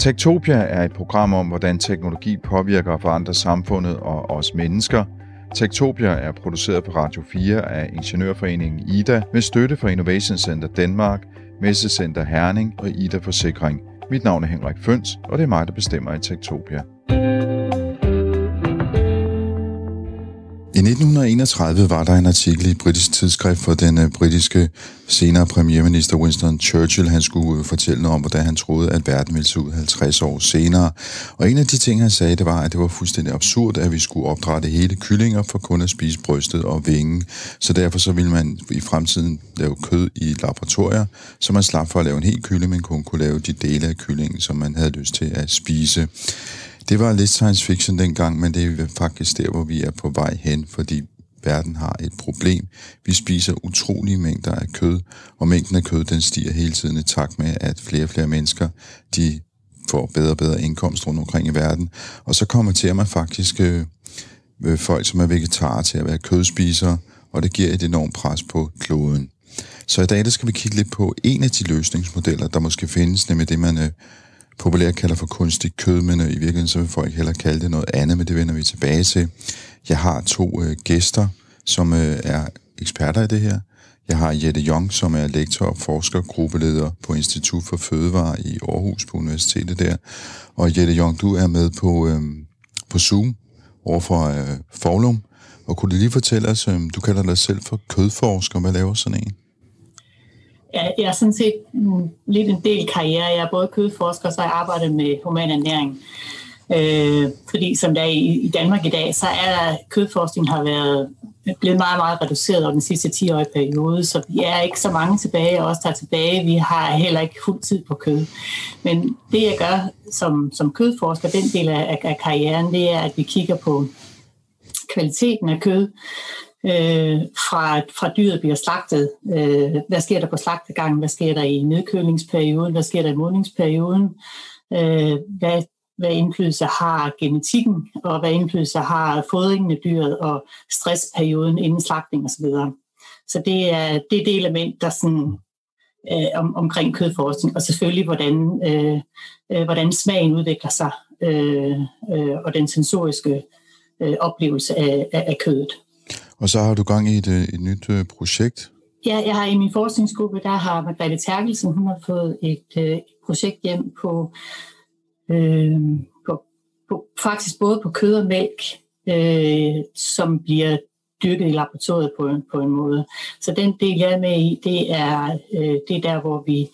Tektopia er et program om, hvordan teknologi påvirker og forandrer samfundet og os mennesker. Tektopia er produceret på Radio 4 af Ingeniørforeningen IDA med støtte fra Innovation Center Danmark, Messecenter Herning og IDA Forsikring. Mit navn er Henrik Føns, og det er mig, der bestemmer i Tektopia. I 1931 var der en artikel i et britisk tidsskrift for den øh, britiske senere premierminister Winston Churchill. Han skulle øh, fortælle noget om, hvordan han troede, at verden ville se ud 50 år senere. Og en af de ting, han sagde, det var, at det var fuldstændig absurd, at vi skulle opdrætte hele kyllinger for kun at spise brystet og vingen. Så derfor så ville man i fremtiden lave kød i laboratorier, så man slap for at lave en hel kylling, men kun kunne lave de dele af kyllingen, som man havde lyst til at spise. Det var lidt science fiction dengang, men det er faktisk der, hvor vi er på vej hen, fordi verden har et problem. Vi spiser utrolige mængder af kød, og mængden af kød, den stiger hele tiden i takt med, at flere og flere mennesker, de får bedre og bedre indkomst rundt omkring i verden. Og så kommer til at man faktisk øh, øh folk, som er vegetarer, til at være kødspisere, og det giver et enormt pres på kloden. Så i dag der skal vi kigge lidt på en af de løsningsmodeller, der måske findes, nemlig det, man øh, populært kalder for kunstig kød, men øh, i virkeligheden så vil folk hellere kalde det noget andet, men det vender vi tilbage til. Jeg har to øh, gæster, som øh, er eksperter i det her. Jeg har Jette Jong, som er lektor og forskergruppeleder på Institut for Fødevare i Aarhus på universitetet der. Og Jette Jong, du er med på, øh, på Zoom over for øh, Forlum. Og kunne du lige fortælle os, øh, du kalder dig selv for kødforsker. Hvad laver sådan en? Jeg, jeg er sådan set mm, lidt en del karriere. Jeg er både kødforsker, så jeg arbejder med human ernæring. Øh, fordi som der er i, i Danmark i dag, så er kødforskning har været blevet meget, meget reduceret over den sidste 10-årige periode, så vi er ikke så mange tilbage, og også tager tilbage. Vi har heller ikke fuld tid på kød. Men det, jeg gør som, som kødforsker, den del af, af karrieren, det er, at vi kigger på kvaliteten af kød, øh, fra, fra dyret bliver slagtet. Øh, hvad sker der på slagtegangen? Hvad sker der i nedkølingsperioden? Hvad sker der i modningsperioden? Øh, hvad, hvad indflydelse har genetikken, og hvad indflydelse har fodringen af dyret og stressperioden inden slagtning osv. Så det er det, er det element, der sådan, øh, om, omkring kødforskning, og selvfølgelig hvordan, øh, øh, hvordan smagen udvikler sig, øh, øh, og den sensoriske øh, oplevelse af, af, af kødet. Og så har du gang i et, øh, et nyt øh, projekt. Ja, jeg har i min forskningsgruppe, der har Margrethe Terkelsen, hun har fået et, øh, et projekt hjem på, øh, på, på faktisk både på kød og mælk, øh, som bliver dyrket i laboratoriet på, på en måde. Så den del, jeg er med i, det er, øh, det er der, hvor vi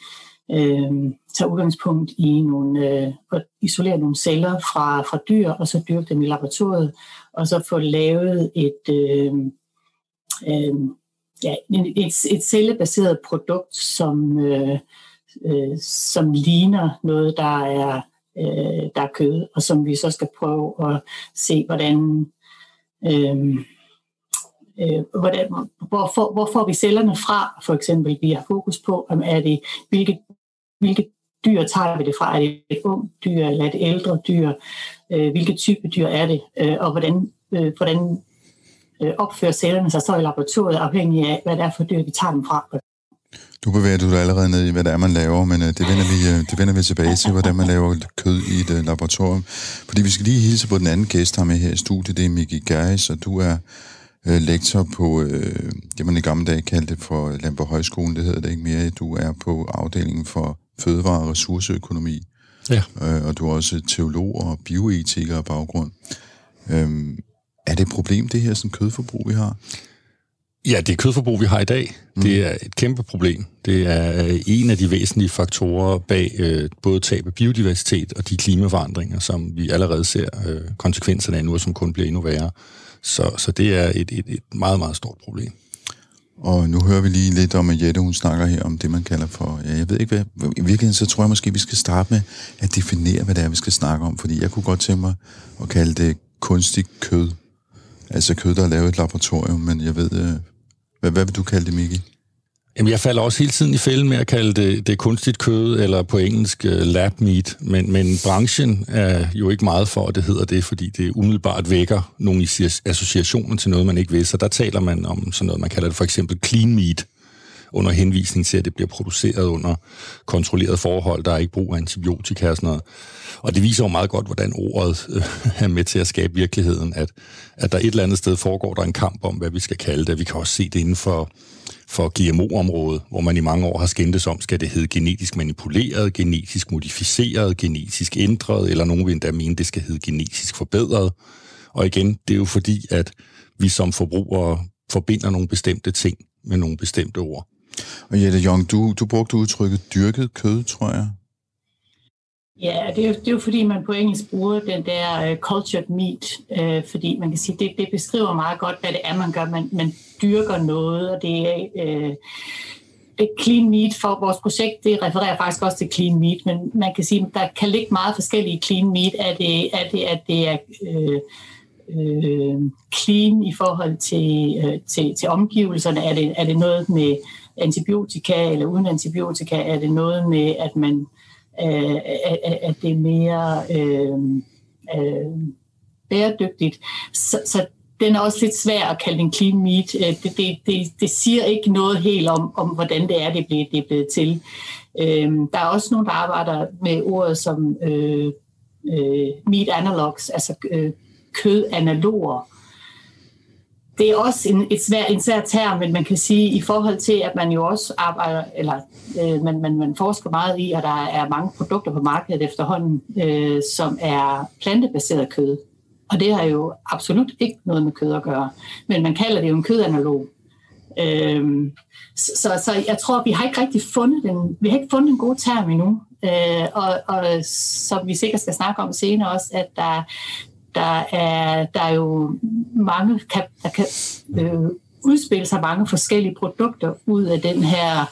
øh, tager udgangspunkt i nogle, øh, isolerer nogle celler fra, fra dyr, og så dyrker dem i laboratoriet, og så få lavet et, øh, øh, ja, et, et cellebaseret produkt, som, øh, øh, som ligner noget, der er, øh, der er kød, og som vi så skal prøve at se, hvordan... Øh, øh, hvordan, hvor, får, hvor får vi cellerne fra, for eksempel. Vi har fokus på, om er det, hvilke, hvilke dyr tager vi det fra? Er det et ung dyr, eller et ældre dyr? Øh, hvilke type dyr er det? Øh, og hvordan, øh, hvordan øh, opfører cellerne sig så i laboratoriet, afhængig af, hvad det er for dyr, vi tager dem fra. Du bevæger du dig allerede ned i, hvad det er, man laver, men øh, det, vender vi, øh, det vender vi tilbage til, hvordan man laver kød i et øh, laboratorium. Fordi vi skal lige hilse på den anden gæst, der med her i studiet, det er Miki Geis, og du er øh, lektor på øh, det, man i gamle dage kaldte for Lamborg Højskolen, det hedder det ikke mere. Du er på afdelingen for fødevare- og ressourceøkonomi, ja. øh, og du er også teolog og bioetiker af baggrund. Øhm, er det et problem, det her som kødforbrug, vi har? Ja, det kødforbrug, vi har i dag, mm. det er et kæmpe problem. Det er øh, en af de væsentlige faktorer bag øh, både tab af biodiversitet og de klimaforandringer, som vi allerede ser øh, konsekvenserne af nu, og som kun bliver endnu værre. Så, så det er et, et, et meget, meget stort problem. Og nu hører vi lige lidt om, at Jette hun snakker her om det, man kalder for... Ja, jeg ved ikke, hvad... I virkeligheden så tror jeg måske, vi skal starte med at definere, hvad det er, vi skal snakke om. Fordi jeg kunne godt tænke mig at kalde det kunstig kød. Altså kød, der er lavet i et laboratorium, men jeg ved... Øh, hvad, hvad vil du kalde det, Miki? Jamen, jeg falder også hele tiden i fælden med at kalde det, det kunstigt kød, eller på engelsk øh, lab meat, men, men branchen er jo ikke meget for, at det hedder det, fordi det umiddelbart vækker nogle associationer til noget, man ikke vil. Så der taler man om sådan noget, man kalder det for eksempel clean meat, under henvisning til, at det bliver produceret under kontrolleret forhold. Der er ikke brug af antibiotika og sådan noget. Og det viser jo meget godt, hvordan ordet øh, er med til at skabe virkeligheden, at, at der et eller andet sted foregår der en kamp om, hvad vi skal kalde det. Vi kan også se det inden for, for GMO-området, hvor man i mange år har skændtes om, skal det hedde genetisk manipuleret, genetisk modificeret, genetisk ændret, eller nogen vil endda mene, det skal hedde genetisk forbedret. Og igen, det er jo fordi, at vi som forbrugere forbinder nogle bestemte ting med nogle bestemte ord. Og Jette Jong, du, du brugte udtrykket dyrket kød, tror jeg. Ja, det er, jo, det er jo fordi, man på engelsk bruger den der uh, cultured meat, uh, fordi man kan sige, det, det beskriver meget godt, hvad det er, man gør. Man, man dyrker noget, og det er... Uh, det clean meat for vores projekt, det refererer faktisk også til clean meat, men man kan sige, at der kan ligge meget forskellige clean meat. Er det, er det, at det er øh, øh, clean i forhold til, øh, til, til omgivelserne? Er det, er det noget med antibiotika eller uden antibiotika? Er det noget med, at man øh, at det er mere øh, øh, bæredygtigt? Så, så den er også lidt svær at kalde en clean meat. Øh, det, det, det, det siger ikke noget helt om, om hvordan det er, det er det er blevet til. Øh, der er også nogle, der arbejder med ordet som øh, øh, meat analogs, altså øh, kødanaloger. Det er også en, et svær, en svær term, men man kan sige i forhold til, at man jo også arbejder, eller øh, man, man, man forsker meget i, og der er mange produkter på markedet efterhånden, øh, som er plantebaseret kød. Og det har jo absolut ikke noget med kød at gøre. Men man kalder det jo en kødanalog. Øh, så, så jeg tror, vi har ikke rigtig fundet den, vi har ikke fundet en god term endnu. Øh, og, og som vi sikkert skal snakke om senere også, at der, der, er, der er jo mange, kan, der kan øh, udspille sig mange forskellige produkter ud af den her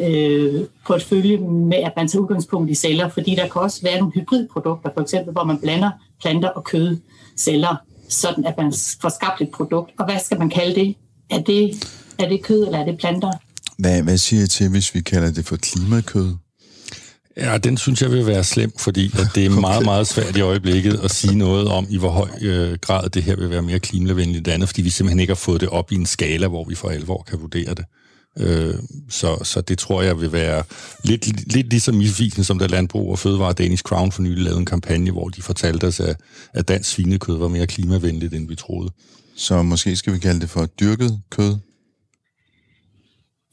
øh, portfølje med, at man tager udgangspunkt i celler, fordi der kan også være nogle hybridprodukter, for eksempel, hvor man blander planter og kød celler, sådan at man får skabt et produkt. Og hvad skal man kalde det? Er det, er det kød, eller er det planter? Hvad, hvad siger I til, hvis vi kalder det for klimakød? Ja, den synes jeg vil være slem, fordi at det er meget, meget svært i øjeblikket at sige noget om, i hvor høj øh, grad det her vil være mere klimavenligt end andet, fordi vi simpelthen ikke har fået det op i en skala, hvor vi for alvor kan vurdere det. Øh, så, så det tror jeg vil være lidt, lidt ligesom misvisende, som der Landbrug og Fødevare Danish Crown for nylig lavede en kampagne, hvor de fortalte os, at, at dansk svinekød var mere klimavenligt, end vi troede. Så måske skal vi kalde det for dyrket kød?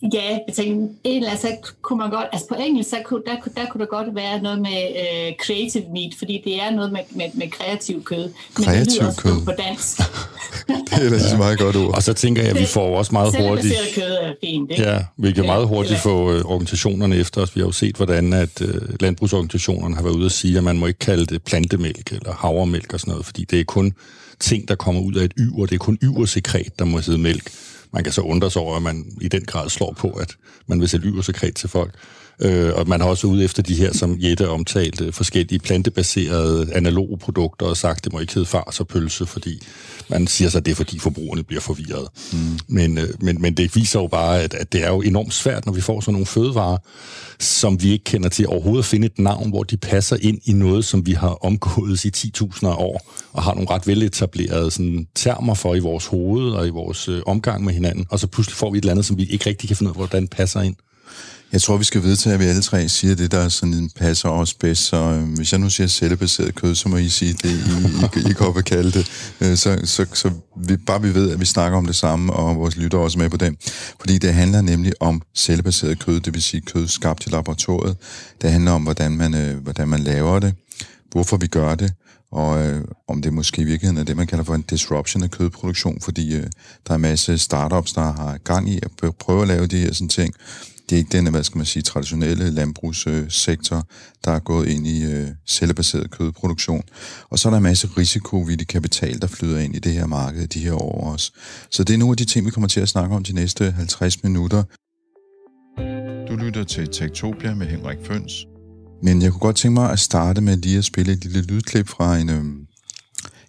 Ja, jeg tænker, en eller så kunne man godt, altså på engelsk, så kunne, der, der kunne det godt være noget med uh, creative meat, fordi det er noget med, med, med kreativ kød. Kreativ men det kød? på dansk. det er da ja. meget godt ord. Og så tænker jeg, at vi får også meget hurtigt... kød er fint, ikke? Ja, vi kan meget hurtigt få uh, organisationerne efter os. Vi har jo set, hvordan at uh, landbrugsorganisationerne har været ude at sige, at man må ikke kalde det plantemælk eller havremælk og sådan noget, fordi det er kun ting, der kommer ud af et yver. Det er kun yversekret, der må hedde mælk. Man kan så undre sig over, at man i den grad slår på, at man vil sælge sekret til folk. Øh, og man har også ude efter de her, som Jette omtalte, forskellige plantebaserede analoge produkter og sagt, det må ikke hedde fars og pølse, fordi man siger så, at det er fordi forbrugerne bliver forvirret. Mm. Men, øh, men, men det viser jo bare, at, at det er jo enormt svært, når vi får sådan nogle fødevarer, som vi ikke kender til overhovedet at finde et navn, hvor de passer ind i noget, som vi har omgået i 10.000 år, og har nogle ret veletablerede sådan, termer for i vores hoved og i vores øh, omgang med hinanden, og så pludselig får vi et eller andet, som vi ikke rigtig kan finde ud af, hvordan passer ind. Jeg tror, vi skal vedtage, at vi alle tre siger det, der sådan passer os bedst. Så øh, hvis jeg nu siger cellebaseret kød, så må I sige det, I, I, I kan kalde det. Øh, så, så, så vi, bare vi ved, at vi snakker om det samme, og vores lytter også med på den. Fordi det handler nemlig om cellebaseret kød, det vil sige kød skabt i laboratoriet. Det handler om, hvordan man, øh, hvordan man laver det, hvorfor vi gør det, og øh, om det måske i virkeligheden er det, man kalder for en disruption af kødproduktion, fordi øh, der er en masse startups, der har gang i at prøve at lave de her sådan ting, det er ikke den, hvad skal man sige, traditionelle landbrugssektor, der er gået ind i øh, cellebaseret kødproduktion. Og så er der en masse risikovillig kapital, der flyder ind i det her marked de her år også. Så det er nogle af de ting, vi kommer til at snakke om de næste 50 minutter. Du lytter til Tektopia med Henrik Føns. Men jeg kunne godt tænke mig at starte med lige at spille et lille lydklip fra en, øh,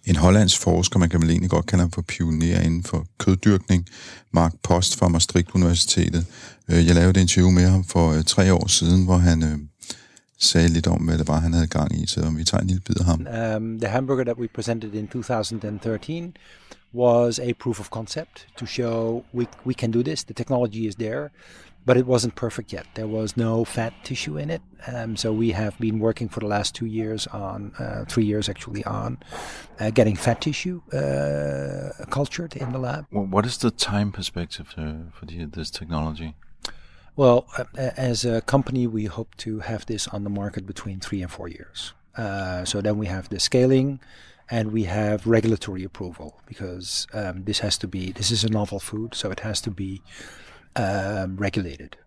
en hollandsk forsker, man kan vel egentlig godt kalde ham for pioner inden for køddyrkning, Mark Post fra Maastricht Universitetet. Øh, jeg lavede et interview med ham for øh, tre år siden, hvor han øh, sagde lidt om, hvad det var, han havde gang i, så vi tager en lille bid af ham. Um, the hamburger that we presented in 2013 was a proof of concept to show we, we can do this. The technology is there. but it wasn't perfect yet. There was no fat tissue in it. Um, so we have been working for the last two years on, uh, three years actually, on uh, getting fat tissue uh, cultured in the lab. What is the time perspective uh, for the, this technology? Well, as a company, we hope to have this on the market between three and four years. Uh, so then we have the scaling and we have regulatory approval because um, this has to be, this is a novel food, so it has to be um, regulated.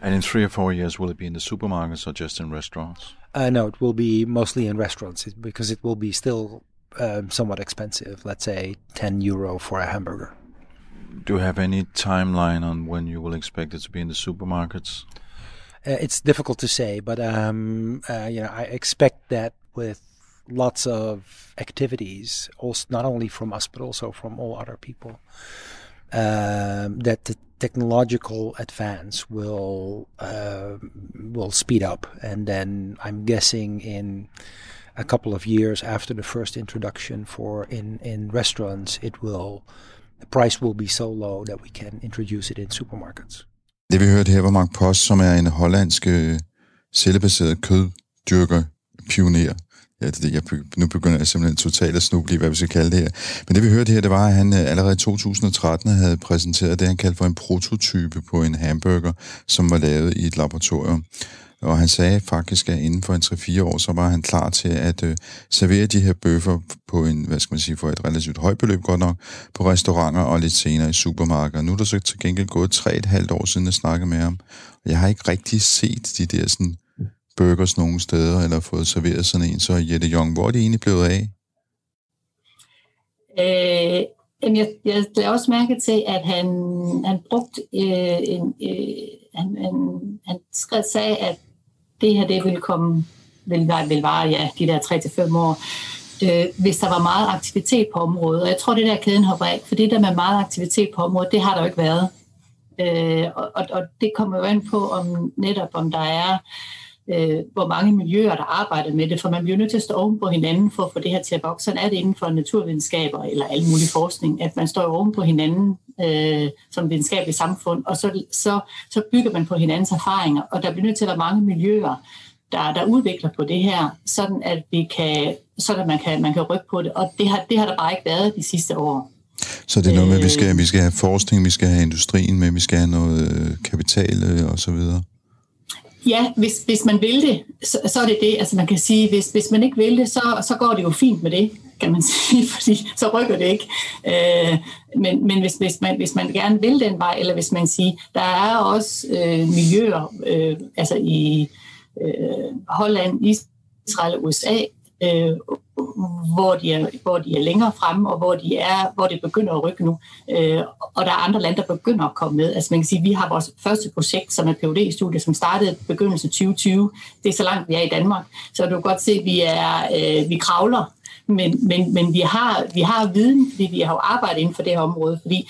And in three or four years, will it be in the supermarkets or just in restaurants? Uh, no, it will be mostly in restaurants because it will be still um, somewhat expensive. Let's say 10 euro for a hamburger. Do you have any timeline on when you will expect it to be in the supermarkets? Uh, it's difficult to say, but um, uh, you know, I expect that with lots of activities, also not only from us but also from all other people, um, that the technological advance will uh, will speed up, and then I'm guessing in a couple of years after the first introduction for in in restaurants, it will the price will be so low that we can introduce it in supermarkets. Det vi hørte her var Mark Post, som er en hollandsk øh, cellebaseret køddyrker pioner. Ja, det, jeg, nu begynder jeg simpelthen totalt at snuble i, hvad vi skal kalde det her. Men det vi hørte her, det var, at han øh, allerede i 2013 havde præsenteret det, han kaldte for en prototype på en hamburger, som var lavet i et laboratorium. Og han sagde faktisk, at inden for en 3-4 år, så var han klar til at øh, servere de her bøffer på en, hvad skal man sige, for et relativt højt beløb godt nok, på restauranter og lidt senere i supermarkeder. Nu er der så til gengæld gået 3,5 år siden, jeg snakkede med ham. Og jeg har ikke rigtig set de der sådan burgers nogen steder, eller fået serveret sådan en. Så Jette Jong, hvor er det egentlig blevet af? Øh, jeg, jeg lagde også mærke til, at han, han brugte øh, en, øh, han, han, han skrev, sagde, at det her det vil komme, vil, vil vare ja, de der 3-5 år, øh, hvis der var meget aktivitet på området. Og jeg tror, det der kæden hopper af, for det der med meget aktivitet på området, det har der jo ikke været. Øh, og, og, og det kommer jo an på, om netop om der er øh, hvor mange miljøer, der arbejder med det, for man bliver nødt til at stå oven på hinanden for at få det her til at vokse. Sådan er det inden for naturvidenskaber eller al mulig forskning, at man står oven på hinanden øh, som videnskabelig samfund, og så, så, så bygger man på hinandens erfaringer, og der bliver nødt til at være mange miljøer, der, der udvikler på det her, sådan at vi kan, sådan at man kan, man kan rykke på det, og det har, det har der bare ikke været de sidste år. Så det er noget med, at vi skal, vi skal have forskning, vi skal have industrien med, vi skal have noget øh, kapital øh, og så videre? Ja, hvis, hvis man vil det, så, så er det det. Altså man kan sige, hvis, hvis man ikke vil det, så, så går det jo fint med det, kan man sige, fordi så rykker det ikke. Øh, men men hvis, hvis, man, hvis man gerne vil den vej, eller hvis man siger, der er også øh, miljøer, øh, altså i øh, Holland, Israel og USA, øh, hvor, de er, hvor de er længere fremme, og hvor, de er, hvor det begynder at rykke nu. Øh, og der er andre lande, der begynder at komme med. Altså man kan sige, vi har vores første projekt, som er phd studie som startede i begyndelsen af 2020. Det er så langt, vi er i Danmark. Så du kan godt se, at vi, er, øh, vi kravler, men, men, men vi, har, vi har viden, fordi vi har jo arbejdet inden for det her område. Fordi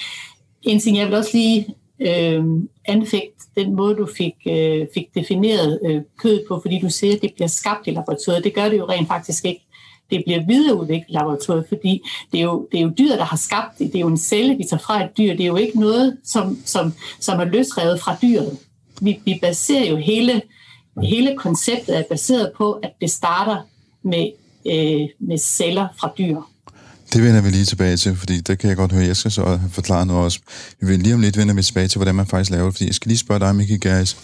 en ting, jeg vil også lige øh, anfægt den måde, du fik, øh, fik defineret øh, kød på, fordi du siger, at det bliver skabt i laboratoriet. Det gør det jo rent faktisk ikke. Det bliver videreudviklet i laboratoriet, fordi det er, jo, det er jo dyret, der har skabt det. Det er jo en celle, vi tager fra et dyr. Det er jo ikke noget, som, som, som er løsrevet fra dyret. Vi, vi baserer jo hele, hele konceptet er baseret på, at det starter med, øh, med celler fra dyr. Det vender vi lige tilbage til, fordi det kan jeg godt høre, jeg skal så forklare noget også. Vi vil lige om lidt vende vi tilbage til, hvordan man faktisk laver det, fordi jeg skal lige spørge dig, Mikkel Geis.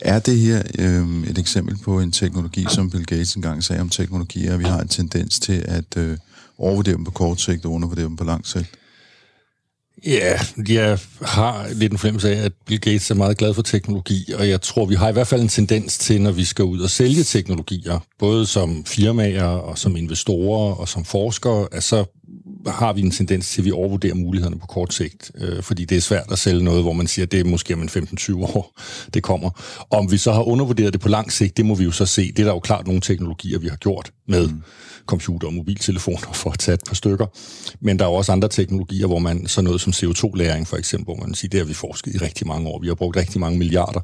Er det her øh, et eksempel på en teknologi, som Bill Gates engang sagde om teknologier, at vi har en tendens til at øh, overvurdere dem på kort sigt og undervurdere dem på lang sigt? Ja, jeg har lidt en fornemmelse af, at Bill Gates er meget glad for teknologi, og jeg tror, vi har i hvert fald en tendens til, når vi skal ud og sælge teknologier, både som firmaer og som investorer og som forskere, at så har vi en tendens til, at vi overvurderer mulighederne på kort sigt, øh, fordi det er svært at sælge noget, hvor man siger, at det er måske om en 15-20 år, det kommer. Om vi så har undervurderet det på lang sigt, det må vi jo så se. Det er der jo klart nogle teknologier, vi har gjort. med mm computer og mobiltelefoner for at tage et par stykker. Men der er også andre teknologier, hvor man så noget som CO2-læring for eksempel, hvor man siger, det har vi forsket i rigtig mange år. Vi har brugt rigtig mange milliarder.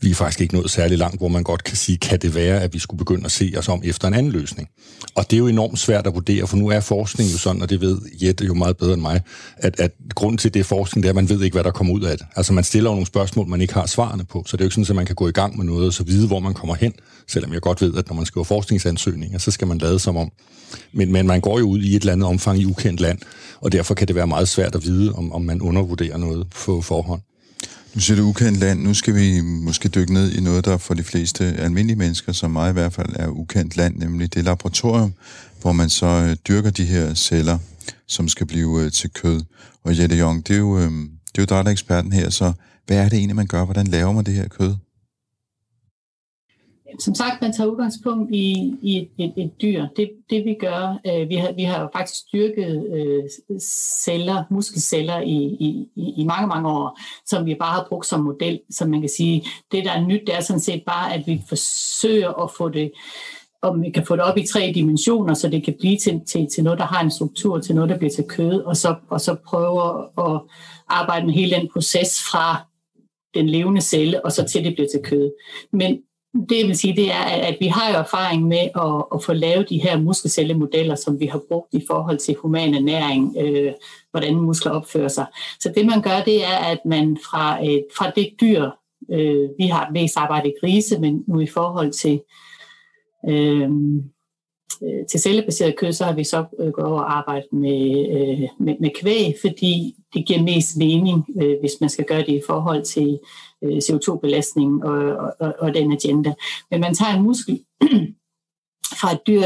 Vi er faktisk ikke nået særlig langt, hvor man godt kan sige, kan det være, at vi skulle begynde at se os om efter en anden løsning. Og det er jo enormt svært at vurdere, for nu er forskning jo sådan, og det ved Jette jo meget bedre end mig, at, at grund til det forskning, det er, at man ved ikke, hvad der kommer ud af det. Altså man stiller jo nogle spørgsmål, man ikke har svarene på, så det er jo ikke sådan, at man kan gå i gang med noget og så vide, hvor man kommer hen, selvom jeg godt ved, at når man skriver forskningsansøgninger, så skal man lade som om, men, men man går jo ud i et eller andet omfang i ukendt land, og derfor kan det være meget svært at vide, om, om man undervurderer noget på forhånd. Nu siger du ukendt land. Nu skal vi måske dykke ned i noget, der for de fleste almindelige mennesker, som mig i hvert fald, er ukendt land, nemlig det laboratorium, hvor man så øh, dyrker de her celler, som skal blive øh, til kød. Og Jette Jong, det er jo, øhm, det er jo dig, der er eksperten her, så hvad er det egentlig, man gør? Hvordan laver man det her kød? Som sagt, man tager udgangspunkt i, i et, et, et dyr. Det, det vi gør, øh, vi, har, vi har jo faktisk styrket øh, celler, muskelceller i, i, i mange, mange år, som vi bare har brugt som model. Så man kan sige, det der er nyt, det er sådan set bare, at vi forsøger at få det om vi kan få det op i tre dimensioner, så det kan blive til, til, til noget, der har en struktur, til noget, der bliver til kød, og så, og så prøve at arbejde med hele den proces fra den levende celle, og så til det bliver til kød. Men det vil sige, det er, at vi har jo erfaring med at, at få lavet de her muskelcellemodeller, som vi har brugt i forhold til human ernæring, øh, hvordan muskler opfører sig. Så det man gør, det er, at man fra, et, fra det dyr, øh, vi har mest arbejdet i grise, men nu i forhold til, øh, øh til cellebaseret kød, så har vi så øh, gået over og arbejdet med, øh, med, med kvæg, fordi det giver mest mening, øh, hvis man skal gøre det i forhold til øh, CO2-belastning og, og, og den agenda. Men man tager en muskel fra et dyr,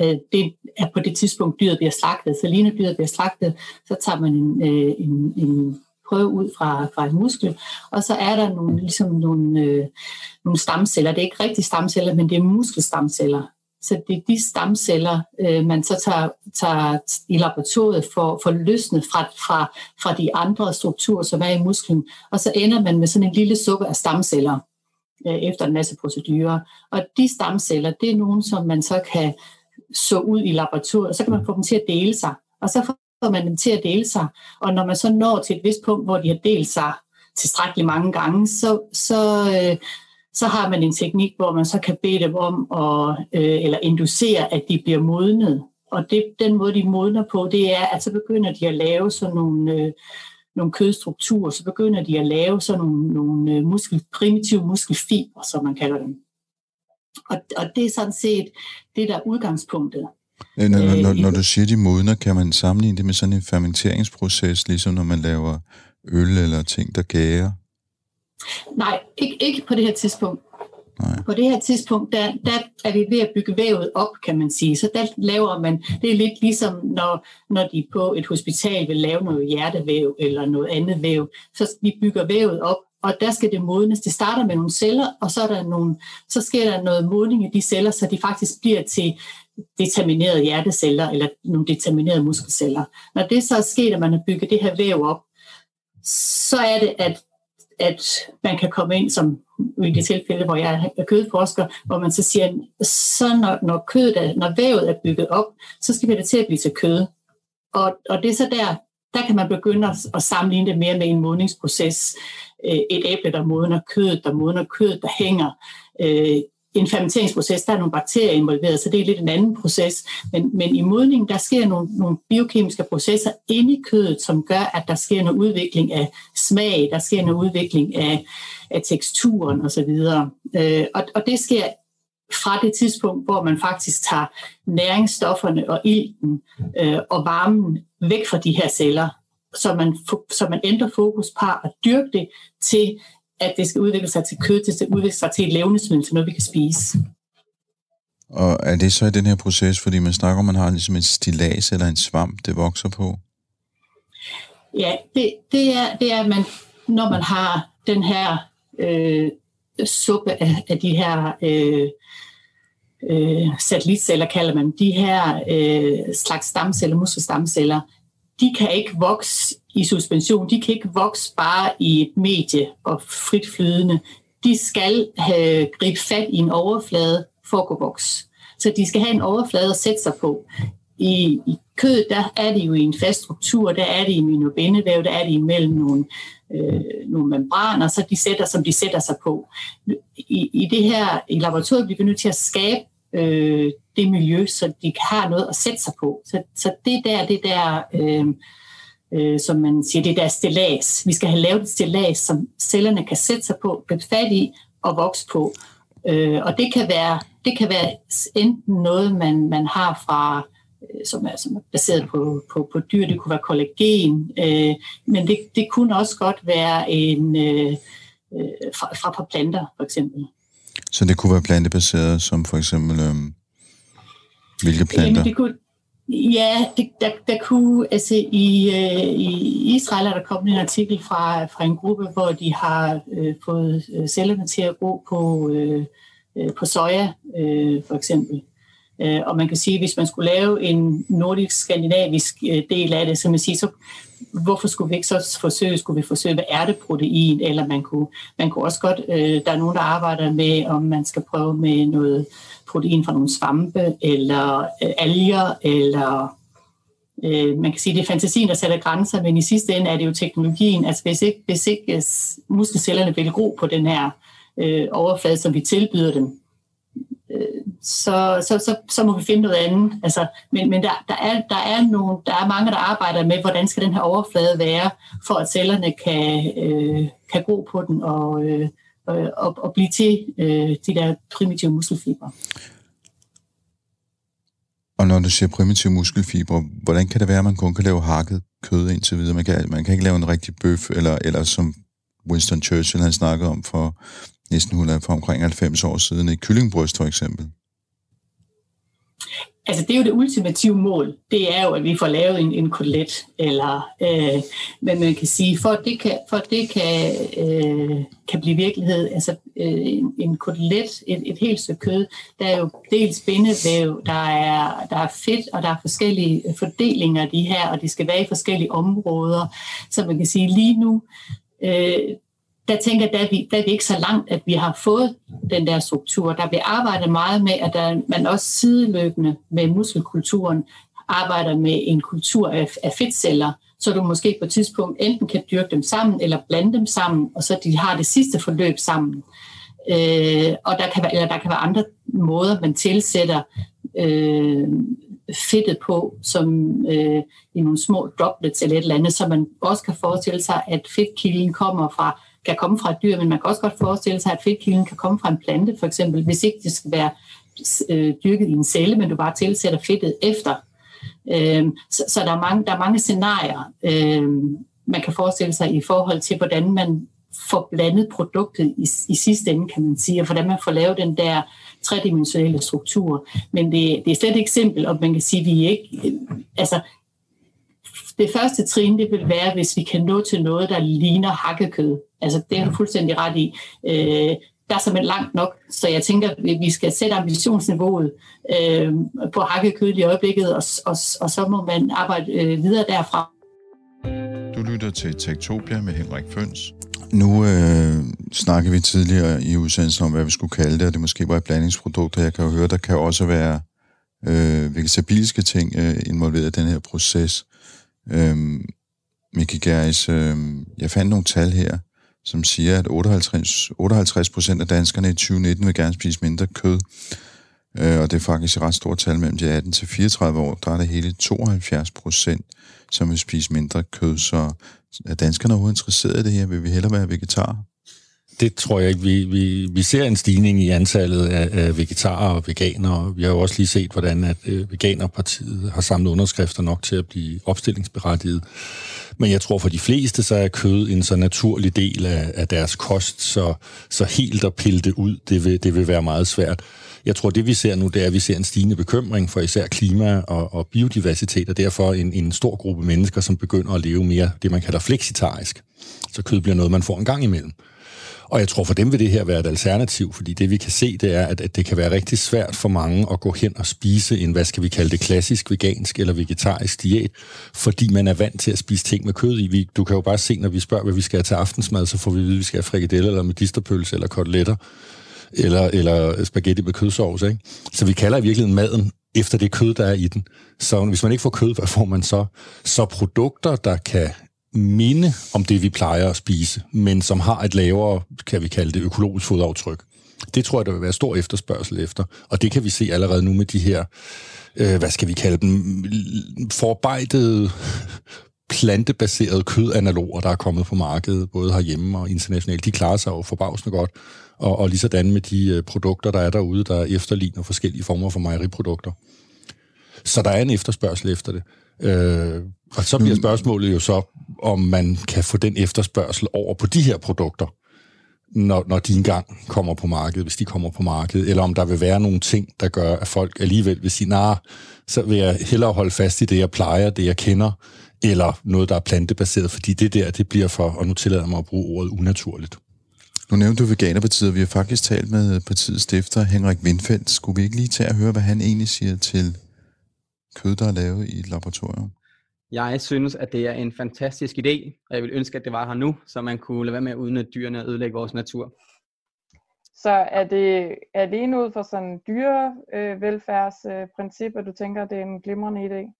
øh, det er på det tidspunkt, dyret bliver slagtet. Så lige når dyret bliver slagtet, så tager man en, øh, en, en prøve ud fra, fra en muskel, og så er der nogle, ligesom nogle, øh, nogle stamceller. Det er ikke rigtige stamceller, men det er muskelstamceller, så det er de stamceller, øh, man så tager, tager i laboratoriet for, for løsne fra, fra, fra de andre strukturer, som er i musklen, og så ender man med sådan en lille suppe af stamceller øh, efter en masse procedurer. Og de stamceller, det er nogen, som man så kan så ud i laboratoriet, og så kan man få dem til at dele sig. Og så får man dem til at dele sig, og når man så når til et vist punkt, hvor de har delt sig tilstrækkeligt mange gange, så, så, øh, så har man en teknik, hvor man så kan bede dem om at, øh, eller inducere, at de bliver modnet. Og det, den måde, de modner på, det er, at så begynder de at lave sådan nogle, øh, nogle kødstrukturer, så begynder de at lave sådan nogle, nogle øh, muskel, primitive muskelfiber, som man kalder dem. Og, og det er sådan set det, der er udgangspunktet. Når, når, når, når du siger, de modner, kan man sammenligne det med sådan en fermenteringsproces, ligesom når man laver øl eller ting, der gærer? Nej, ikke, ikke på det her tidspunkt. Nej. På det her tidspunkt, der, der er vi ved at bygge vævet op, kan man sige. Så der laver man, det er lidt ligesom, når, når de på et hospital vil lave noget hjertevæv eller noget andet væv. Så vi bygger vævet op, og der skal det modnes. Det starter med nogle celler, og så, er der nogle, så sker der noget modning i de celler, så de faktisk bliver til determinerede hjerteceller eller nogle determinerede muskelceller. Når det så er sket, at man har bygget det her væv op, så er det, at at man kan komme ind, som i det tilfælde, hvor jeg er kødforsker, hvor man så siger, så når, når, kødet er, når vævet er bygget op, så skal vi det til at blive til kød. Og, og det er så der, der kan man begynde at, at sammenligne det mere med en modningsproces. Øh, et æble, der modner kødet, der modner kødet, der hænger. Øh, i en fermenteringsproces, der er nogle bakterier involveret, så det er lidt en anden proces. Men, men i modningen, der sker nogle, nogle biokemiske processer inde i kødet, som gør, at der sker noget udvikling af smag, der sker noget udvikling af, af teksturen osv. Øh, og, og det sker fra det tidspunkt, hvor man faktisk tager næringsstofferne og ilten øh, og varmen væk fra de her celler, så man, så man ændrer fokus på at dyrke det til at det skal udvikle sig til kød, det skal udvikle sig til et levnedsmiddel, til noget, vi kan spise. Og er det så i den her proces, fordi man snakker om, man har ligesom en stilas eller en svamp, det vokser på? Ja, det, det, er, det er, at man, når man har den her øh, suppe af, af de her øh, øh, satellitceller, kalder man de her øh, slags stamceller, muskelstamceller, de kan ikke vokse i suspension. De kan ikke vokse bare i et medie og frit flydende. De skal have, gribe fat i en overflade for at kunne vokse. Så de skal have en overflade at sætte sig på. I, i kød, der er det jo i en fast struktur, der er det i minobindevæv, der er det imellem nogle, øh, nogle membraner, så de sætter, som de sætter sig på. I, i det her, i laboratoriet bliver vi nødt til at skabe øh, det miljø, så de har noget at sætte sig på. Så, så det der, det der, øh, øh, som man siger, det der stillads. Vi skal have lavet et stillads, som cellerne kan sætte sig på, blive fat i og vokse på. Øh, og det kan være, det kan være enten noget, man, man har fra øh, som er, som er baseret på, på, på dyr. Det kunne være kollagen, øh, men det, det kunne også godt være en øh, øh, fra, fra, fra planter, for eksempel. Så det kunne være plantebaseret, som for eksempel øh, hvilke planter? Jamen, det kunne, ja, det, der, der kunne, altså i, øh, i Israel er der kommet en artikel fra, fra en gruppe, hvor de har øh, fået øh, cellerne til at gro på, øh, øh, på soja, øh, for eksempel. Øh, og man kan sige, at hvis man skulle lave en nordisk-skandinavisk øh, del af det, så man siger, så hvorfor skulle vi ikke så forsøge, skulle vi forsøge, hvad er det protein, eller man kunne, man kunne også godt, øh, der er nogen, der arbejder med, om man skal prøve med noget protein fra nogle svampe, eller øh, alger, eller øh, man kan sige, det er fantasien, der sætter grænser, men i sidste ende er det jo teknologien, altså hvis ikke, hvis ikke øh, muskelcellerne vil gro på den her øh, overflade, som vi tilbyder dem, så, så, så, så må vi finde noget andet. Altså, men men der, der, er, der, er nogle, der er mange, der arbejder med, hvordan skal den her overflade være, for at cellerne kan, øh, kan gro på den og, øh, øh, og, og blive til øh, de der primitive muskelfibre. Og når du siger primitive muskelfibre, hvordan kan det være, at man kun kan lave hakket kød indtil videre? Man kan, man kan ikke lave en rigtig bøf, eller, eller som Winston Churchill han snakkede om for næsten 100, for omkring 90 år siden, i kyllingbryst for eksempel. Altså det er jo det ultimative mål. Det er jo, at vi får lavet en, en kotelet. Eller, øh, hvad man kan sige, for at det kan, for at det kan, øh, kan blive virkelighed, altså øh, en, en kotelet, et, et helt stykke kød, der er jo dels bindevæv, der er, der er fedt, og der er forskellige fordelinger af de her, og de skal være i forskellige områder. Så man kan sige, lige nu, øh, der tænker jeg, der er, vi, der er vi ikke så langt, at vi har fået den der struktur. Der bliver arbejdet meget med, at der, man også sideløbende med muskelkulturen arbejder med en kultur af, af fedtceller, så du måske på et tidspunkt enten kan dyrke dem sammen, eller blande dem sammen, og så de har det sidste forløb sammen. Øh, og der kan, være, eller der kan være andre måder, man tilsætter øh, fedtet på, som øh, i nogle små droplets eller et eller andet, så man også kan forestille sig, at fedtkilden kommer fra kan komme fra et dyr, men man kan også godt forestille sig, at fedtkilden kan komme fra en plante, for eksempel, hvis ikke det skal være øh, dyrket i en celle, men du bare tilsætter fedtet efter. Øh, så, så der, er mange, der er mange scenarier, øh, man kan forestille sig i forhold til, hvordan man får blandet produktet i, i sidste ende, kan man sige, og hvordan man får lavet den der tredimensionelle struktur. Men det, det er slet ikke simpelt, og man kan sige, at vi ikke... Øh, altså, det første trin, det vil være, hvis vi kan nå til noget, der ligner hakkekød. Altså, det er du fuldstændig ret i. Øh, der er simpelthen langt nok, så jeg tænker, at vi skal sætte ambitionsniveauet øh, på hakkekød i øjeblikket, og, og, og så må man arbejde øh, videre derfra. Du lytter til Tektopia med Henrik Føns. Nu øh, snakker vi tidligere i udsendelsen om, hvad vi skulle kalde det, og det måske var et blandingsprodukt, og jeg kan jo høre, der kan også være øh, vegetabilske ting øh, involveret i den her proces. Øh, Miki Geris, øh, jeg fandt nogle tal her, som siger, at 58, 58 procent af danskerne i 2019 vil gerne spise mindre kød. Øh, og det er faktisk et ret stort tal mellem de 18 til 34 år. Der er det hele 72 procent, som vil spise mindre kød. Så er danskerne overhovedet interesseret i det her? Vil vi hellere være vegetar? Det tror jeg ikke. Vi, vi, vi ser en stigning i antallet af, af vegetarer og veganere. Vi har jo også lige set, hvordan at øh, Veganerpartiet har samlet underskrifter nok til at blive opstillingsberettiget. Men jeg tror for de fleste, så er kød en så naturlig del af, af deres kost, så, så helt at pille det ud, det vil, det vil være meget svært. Jeg tror, det vi ser nu, det er, at vi ser en stigende bekymring for især klima og, og biodiversitet, og derfor en, en stor gruppe mennesker, som begynder at leve mere det, man kalder fleksitarisk. Så kød bliver noget, man får en gang imellem. Og jeg tror, for dem vil det her være et alternativ, fordi det vi kan se, det er, at, at det kan være rigtig svært for mange at gå hen og spise en, hvad skal vi kalde det, klassisk vegansk eller vegetarisk diæt, fordi man er vant til at spise ting med kød i. Du kan jo bare se, når vi spørger, hvad vi skal have til aftensmad, så får vi at vide, at vi skal have frikadeller eller medisterpølse eller koteletter. eller, eller spaghetti med kødsovs. Ikke? Så vi kalder i virkeligheden maden efter det kød, der er i den. Så hvis man ikke får kød, hvad får man så? Så produkter, der kan minde om det, vi plejer at spise, men som har et lavere, kan vi kalde det, økologisk fodaftryk. Det tror jeg, der vil være stor efterspørgsel efter. Og det kan vi se allerede nu med de her, øh, hvad skal vi kalde dem, forarbejdede plantebaserede kødanaloger, der er kommet på markedet, både herhjemme og internationalt. De klarer sig jo forbavsende godt. Og, og lige sådan med de øh, produkter, der er derude, der efterligner forskellige former for mejeriprodukter. Så der er en efterspørgsel efter det. Øh, og så bliver spørgsmålet jo så, om man kan få den efterspørgsel over på de her produkter, når, når de engang kommer på markedet, hvis de kommer på markedet, eller om der vil være nogle ting, der gør, at folk alligevel vil sige, nej, nah, så vil jeg hellere holde fast i det, jeg plejer, det jeg kender, eller noget, der er plantebaseret, fordi det der, det bliver for, og nu tillader mig at bruge ordet unaturligt. Nu nævnte du Veganerpartiet, og vi har faktisk talt med partiets stifter, Henrik Windfeldt. Skulle vi ikke lige tage at høre, hvad han egentlig siger til kød, der er lavet i et laboratorium? Jeg synes, at det er en fantastisk idé, og jeg vil ønske, at det var her nu, så man kunne lade være med at udnytte dyrene og ødelægge vores natur. Så er det alene ud fra sådan dyrevelfærdsprincip, øh, at du tænker, at det er en glimrende idé?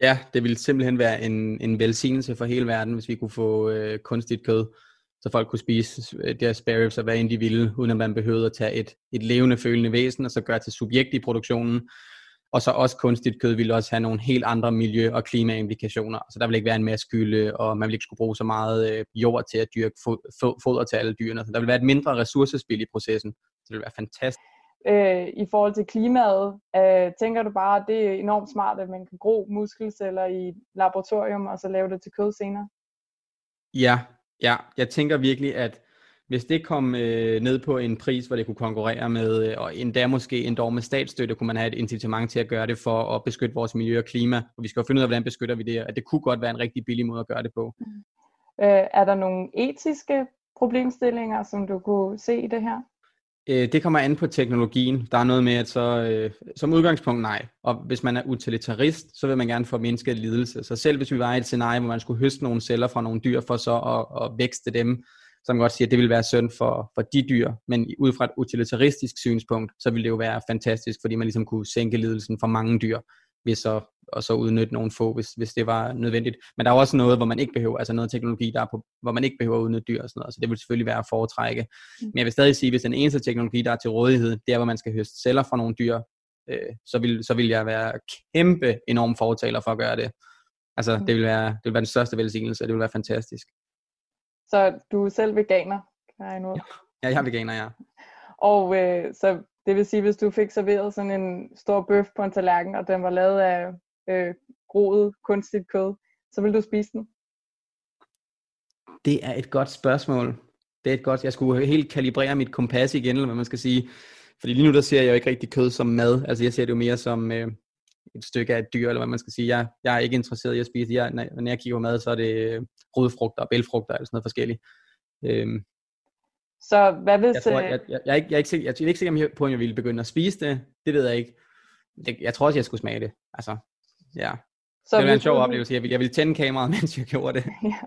Ja, det ville simpelthen være en, en velsignelse for hele verden, hvis vi kunne få øh, kunstigt kød, så folk kunne spise øh, deres spare ribs og hvad end de ville, uden at man behøvede at tage et, et levende, følende væsen, og så gøre til subjekt i produktionen. Og så også kunstigt kød ville også have nogle helt andre miljø- og klimaimplikationer. Så der vil ikke være en masse gylde, og man vil ikke skulle bruge så meget øh, jord til at dyrke foder til alle dyrene. Så der vil være et mindre ressourcespil i processen. Så det vil være fantastisk øh, i forhold til klimaet, øh, tænker du bare, at det er enormt smart, at man kan gro muskelceller i laboratorium, og så lave det til kød senere? Ja, ja. Jeg tænker virkelig, at hvis det kom øh, ned på en pris, hvor det kunne konkurrere med, øh, og endda måske endda med statsstøtte, kunne man have et incitament til at gøre det for at beskytte vores miljø og klima. Og vi skal jo finde ud af, hvordan beskytter vi det, at det kunne godt være en rigtig billig måde at gøre det på. Mm. Øh, er der nogle etiske problemstillinger, som du kunne se i det her? Øh, det kommer an på teknologien. Der er noget med, at så, øh, som udgangspunkt nej. Og hvis man er utilitarist, så vil man gerne få mindsket lidelse. Så selv hvis vi var i et scenarie, hvor man skulle høste nogle celler fra nogle dyr, for så at, at vækste dem, man godt sige, at det vil være synd for, for de dyr. Men ud fra et utilitaristisk synspunkt, så vil det jo være fantastisk, fordi man ligesom kunne sænke lidelsen for mange dyr, hvis så og så udnytte nogle få, hvis, hvis det var nødvendigt. Men der er også noget, hvor man ikke behøver, altså noget teknologi, der er på, hvor man ikke behøver at udnytte dyr og sådan noget, så det vil selvfølgelig være at foretrække. Mm. Men jeg vil stadig sige, hvis den eneste teknologi, der er til rådighed, det er, hvor man skal høste celler fra nogle dyr, øh, så, vil, så vil jeg være kæmpe enorm fortaler for at gøre det. Altså, mm. det vil være, det vil være den største velsignelse, og det vil være fantastisk. Så du er selv veganer, kan jeg nu? Ja, jeg er veganer, ja. Og øh, så det vil sige, hvis du fik serveret sådan en stor bøf på en tallerken, og den var lavet af øh, groet kunstigt kød, så vil du spise den? Det er et godt spørgsmål. Det er et godt, jeg skulle helt kalibrere mit kompas igen, eller hvad man skal sige. Fordi lige nu der ser jeg jo ikke rigtig kød som mad. Altså jeg ser det jo mere som øh, et stykke af et dyr, eller hvad man skal sige. Jeg, jeg er ikke interesseret i at spise. Jeg, når jeg kigger på mad, så er det øh, rodfrugter og bælfrugter, eller sådan noget forskelligt. Øhm, så hvad hvis... Jeg, tror, jeg, jeg, jeg, er ikke, jeg, er ikke sikker, jeg er ikke sikker på, om jeg ville begynde at spise det. Det ved jeg ikke. Jeg, jeg tror også, jeg skulle smage det. Altså, Ja. Så det var en sjov du... oplevelse. Jeg ville, jeg ville tænde kameraet, mens jeg gjorde det. ja.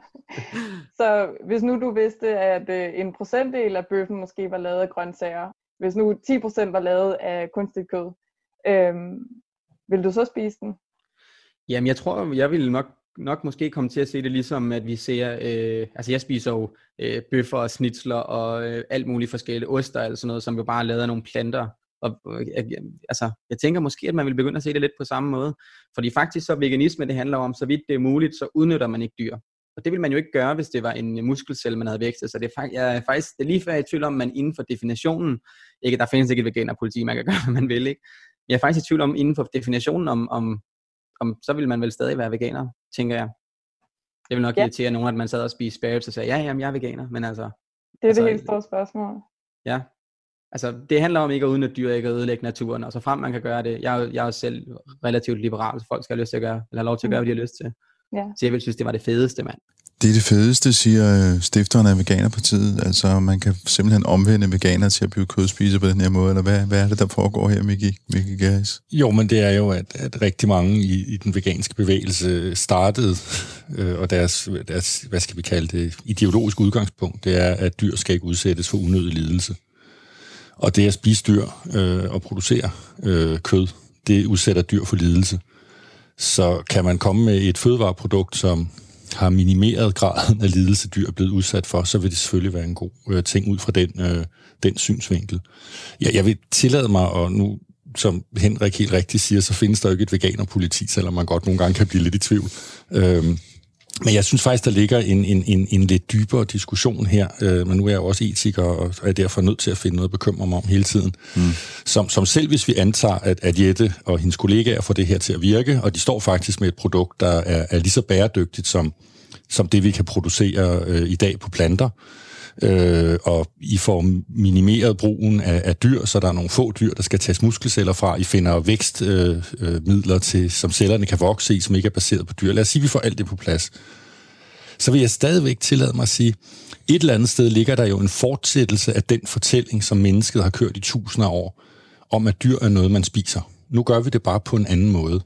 Så hvis nu du vidste, at øh, en procentdel af bøffen måske var lavet af grøntsager, hvis nu 10% var lavet af kunstigt kød, øhm, vil du så spise den? Jamen, jeg tror, jeg ville nok nok måske komme til at se det ligesom, at vi ser, øh, altså jeg spiser jo øh, bøffer og snitsler og øh, alt muligt forskellige oster, eller sådan noget, som jo bare er lavet af nogle planter, og øh, altså, jeg tænker måske, at man vil begynde at se det lidt på samme måde. Fordi faktisk så veganisme, det handler om, så vidt det er muligt, så udnytter man ikke dyr. Og det vil man jo ikke gøre, hvis det var en øh, muskelcelle, man havde vækstet. Så det er, jeg er faktisk det er lige før jeg er i tvivl om, man inden for definitionen, ikke, der findes ikke et veganerpoliti, man kan gøre, hvad man vil, ikke? Jeg er faktisk i tvivl om, inden for definitionen, om, om, om så vil man vel stadig være veganer, tænker jeg. Det vil nok ja. irritere nogen, at man sad og spiste spare og sagde, ja, jamen, jeg er veganer, men altså... Det er altså, det helt store spørgsmål. Ja, Altså, det handler om ikke at udnytte dyr, ikke at ødelægge naturen, og så frem man kan gøre det. Jeg er, jeg er selv relativt liberal, så folk skal have lyst til at gøre, eller have lov til at gøre, hvad de har lyst til. Ja. Så jeg vil synes, det var det fedeste, mand. Det er det fedeste, siger øh, stifteren af Veganerpartiet. Altså, man kan simpelthen omvende veganer til at blive kødspiser på den her måde, eller hvad, hvad er det, der foregår her, Miki, Miki Gass? Jo, men det er jo, at, at rigtig mange i, i den veganske bevægelse startede, øh, og deres, deres, hvad skal vi kalde det, ideologiske udgangspunkt, det er, at dyr skal ikke udsættes for unødig lidelse. Og det at spise dyr øh, og producere øh, kød, det udsætter dyr for lidelse. Så kan man komme med et fødevareprodukt, som har minimeret graden af lidelse, dyr er blevet udsat for, så vil det selvfølgelig være en god øh, ting ud fra den, øh, den synsvinkel. Ja, jeg vil tillade mig, og nu som Henrik helt rigtigt siger, så findes der jo ikke et veganerpoliti, selvom man godt nogle gange kan blive lidt i tvivl. Øhm, men jeg synes faktisk, der ligger en, en, en, en lidt dybere diskussion her, øh, men nu er jeg også etiker, og er derfor nødt til at finde noget at bekymre mig om hele tiden. Mm. Som, som selv hvis vi antager, at, at Jette og hendes kollegaer får det her til at virke, og de står faktisk med et produkt, der er, er lige så bæredygtigt som, som det, vi kan producere øh, i dag på planter, øh, øh, og I får minimeret brugen af, af dyr, så der er nogle få dyr, der skal tages muskelceller fra. I finder vækstmidler øh, til, som cellerne kan vokse i, som ikke er baseret på dyr. Lad os sige, at vi får alt det på plads. Så vil jeg stadigvæk tillade mig at sige, et eller andet sted ligger der jo en fortsættelse af den fortælling, som mennesket har kørt i tusinder af år, om at dyr er noget, man spiser. Nu gør vi det bare på en anden måde.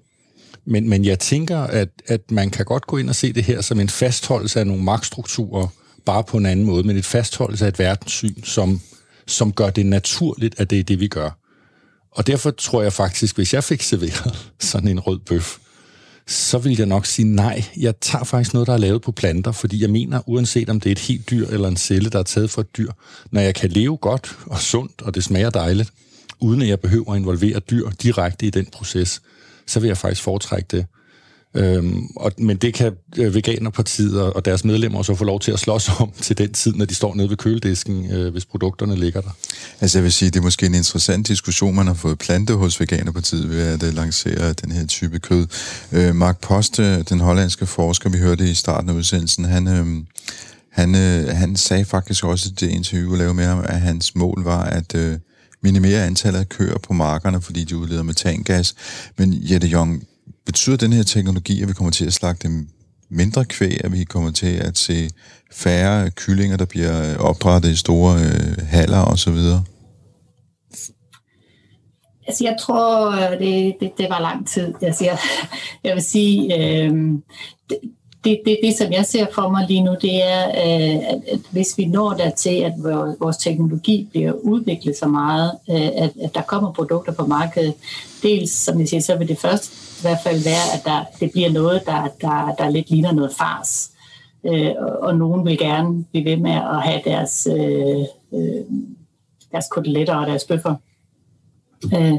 Men, men jeg tænker, at, at man kan godt gå ind og se det her som en fastholdelse af nogle magtstrukturer, bare på en anden måde, men et fastholdelse af et verdenssyn, som, som gør det naturligt, at det er det, vi gør. Og derfor tror jeg faktisk, hvis jeg fik serveret sådan en rød bøf, så vil jeg nok sige nej. Jeg tager faktisk noget, der er lavet på planter, fordi jeg mener, uanset om det er et helt dyr eller en celle, der er taget fra et dyr, når jeg kan leve godt og sundt, og det smager dejligt, uden at jeg behøver at involvere dyr direkte i den proces, så vil jeg faktisk foretrække det. Øhm, og, men det kan øh, Veganerpartiet og, deres medlemmer så få lov til at slås om til den tid, når de står nede ved køledisken, øh, hvis produkterne ligger der. Altså jeg vil sige, det er måske en interessant diskussion, man har fået plante hos Veganerpartiet ved at øh, lancere den her type kød. Øh, Mark Poste, øh, den hollandske forsker, vi hørte i starten af udsendelsen, han... Øh, han, øh, han sagde faktisk også i det interview, vi lavede med ham, at hans mål var at øh, minimere antallet af køer på markerne, fordi de udleder metangas. Men Jette Jong, betyder den her teknologi, at vi kommer til at slagte mindre kvæg, at vi kommer til at se færre kyllinger, der bliver opdrettet i store øh, haller osv.? Altså, jeg tror, øh, det, det, det var lang tid. Altså, jeg, jeg vil sige, øh, det, det, det, det, som jeg ser for mig lige nu, det er, øh, at, at hvis vi når dertil, at vores teknologi bliver udviklet så meget, øh, at, at der kommer produkter på markedet, dels, som jeg siger, så vil det først i hvert fald være, at der, det bliver noget, der, der, der lidt ligner noget fars. Øh, og, og nogen vil gerne blive ved med at have deres, øh, øh, deres koteletter og deres bøffer. Øh,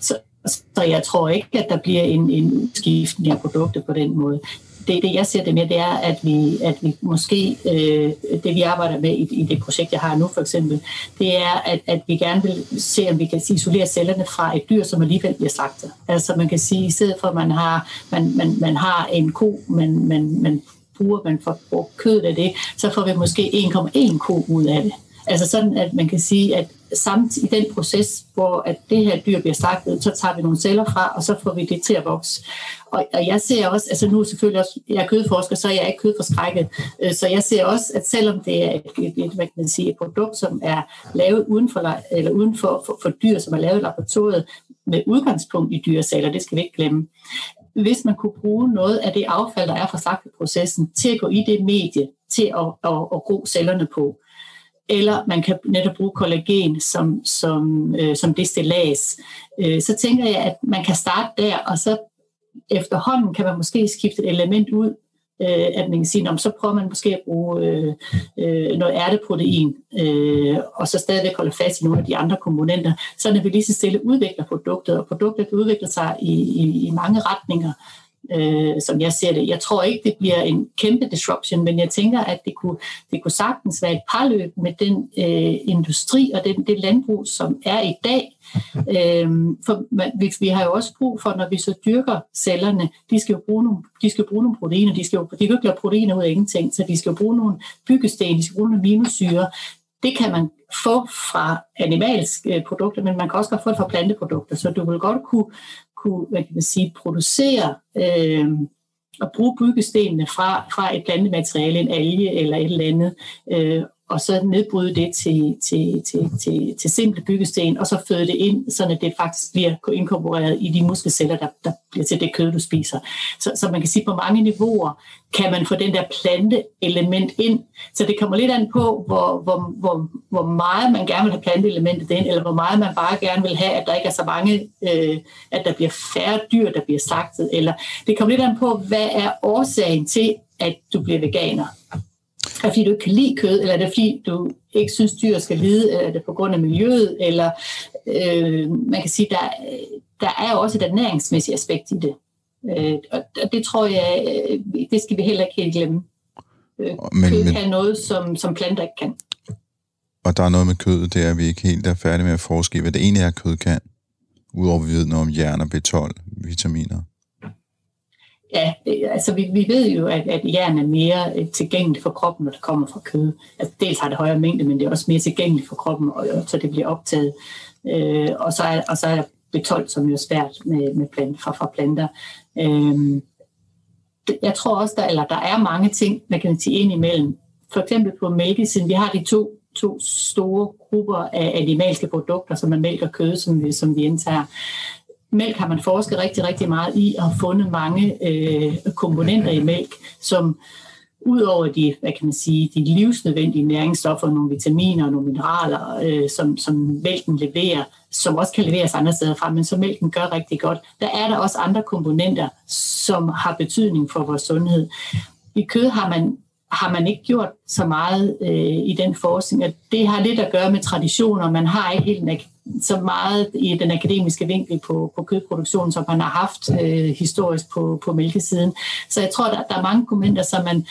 så, så jeg tror ikke, at der bliver en, en udskiftning af produkter på den måde det, det jeg ser det med, det er, at vi, at vi måske, øh, det vi arbejder med i, i det projekt, jeg har nu for eksempel, det er, at, at vi gerne vil se, om vi kan isolere cellerne fra et dyr, som alligevel bliver slagtet. Altså man kan sige, i stedet for at man har, man, man, man har en ko, man, man, man bruger, man får brugt kødet af det, så får vi måske 1,1 ko ud af det. Altså sådan, at man kan sige, at samt i den proces, hvor at det her dyr bliver slagtet, så tager vi nogle celler fra, og så får vi det til at vokse. Og, og jeg ser også, altså nu selvfølgelig også, jeg er kødforsker, så er jeg ikke kødforskrækket, øh, så jeg ser også, at selvom det er et, et, hvad kan man sige, et produkt, som er lavet uden for, eller uden for, for, for dyr, som er lavet i laboratoriet, med udgangspunkt i dyreceller, det skal vi ikke glemme, hvis man kunne bruge noget af det affald, der er fra slagteprocessen, til at gå i det medie, til at, at, at gro cellerne på, eller man kan netop bruge kollagen som, som, øh, som destillas, øh, så tænker jeg, at man kan starte der, og så efterhånden kan man måske skifte et element ud, øh, at man kan sige, så prøver man måske at bruge øh, øh, noget ærteprotein, øh, og så stadigvæk holde fast i nogle af de andre komponenter, så at vi lige så stille udvikler produktet, og produktet udvikler sig i, i, i mange retninger, øh, som jeg ser det. Jeg tror ikke, det bliver en kæmpe disruption, men jeg tænker, at det kunne, det kunne sagtens være et parløb med den øh, industri og den, det landbrug, som er i dag. øhm, for vi, vi har jo også brug for, når vi så dyrker cellerne, de skal jo bruge nogle, de skal bruge nogle proteiner, de, skal jo, de kan jo ikke lave proteiner ud af ingenting, så de skal jo bruge nogle byggesten, de skal bruge nogle aminosyre. Det kan man få fra animalske produkter, men man kan også godt få det fra planteprodukter, så du vil godt kunne kunne hvad kan man sige, producere øh, og bruge byggestenene fra, fra et plantemateriale, en alge eller et eller andet, øh, og så nedbryde det til, til, til, til, til simple byggesten, og så føde det ind, så det faktisk bliver inkorporeret i de muskelceller, der, der bliver til det kød, du spiser. Så, så man kan sige, på mange niveauer kan man få den der planteelement ind. Så det kommer lidt an på, hvor, hvor, hvor, hvor meget man gerne vil have planteelementet ind, eller hvor meget man bare gerne vil have, at der ikke er så mange, øh, at der bliver færre dyr, der bliver slagtet. Eller det kommer lidt an på, hvad er årsagen til, at du bliver veganer. Er det fordi, du ikke kan lide kød, eller er det fordi, du ikke synes, dyr skal lide, eller er det på grund af miljøet, eller øh, man kan sige, der, der er også et ernæringsmæssigt aspekt i det. Øh, og det tror jeg, øh, det skal vi heller ikke helt glemme. Øh, men, kød men, kan noget, som, som planter ikke kan. Og der er noget med kødet, det er, at vi ikke helt er færdige med at forske hvad det egentlig er, kød kan. Udover at vi ved noget om jern og B12, vitaminer. Ja, altså vi, vi ved jo, at, at jern er mere øh, tilgængeligt for kroppen, når det kommer fra kød. Altså dels har det højere mængde, men det er også mere tilgængeligt for kroppen, og, så det bliver optaget. Øh, og, så er, og så er B12, som jo er svært med, med plant, fra, fra planter. Øh, jeg tror også, der, eller der er mange ting, man kan sige ind imellem. For eksempel på mælkesiden, vi har de to, to store grupper af animalske produkter, som er mælk og kød, som vi, som vi indtager mælk har man forsket rigtig, rigtig meget i og fundet mange øh, komponenter i mælk, som udover de, hvad kan man sige, de livsnødvendige næringsstoffer, nogle vitaminer og nogle mineraler, øh, som, som mælken leverer, som også kan leveres andre steder fra, men som mælken gør rigtig godt, der er der også andre komponenter, som har betydning for vores sundhed. I kød har man har man ikke gjort så meget øh, i den forskning, og det har lidt at gøre med traditioner. Man har ikke helt så meget i den akademiske vinkel på, på kødproduktion, som man har haft øh, historisk på, på mælkesiden. Så jeg tror, der, der er mange kommenter, som man,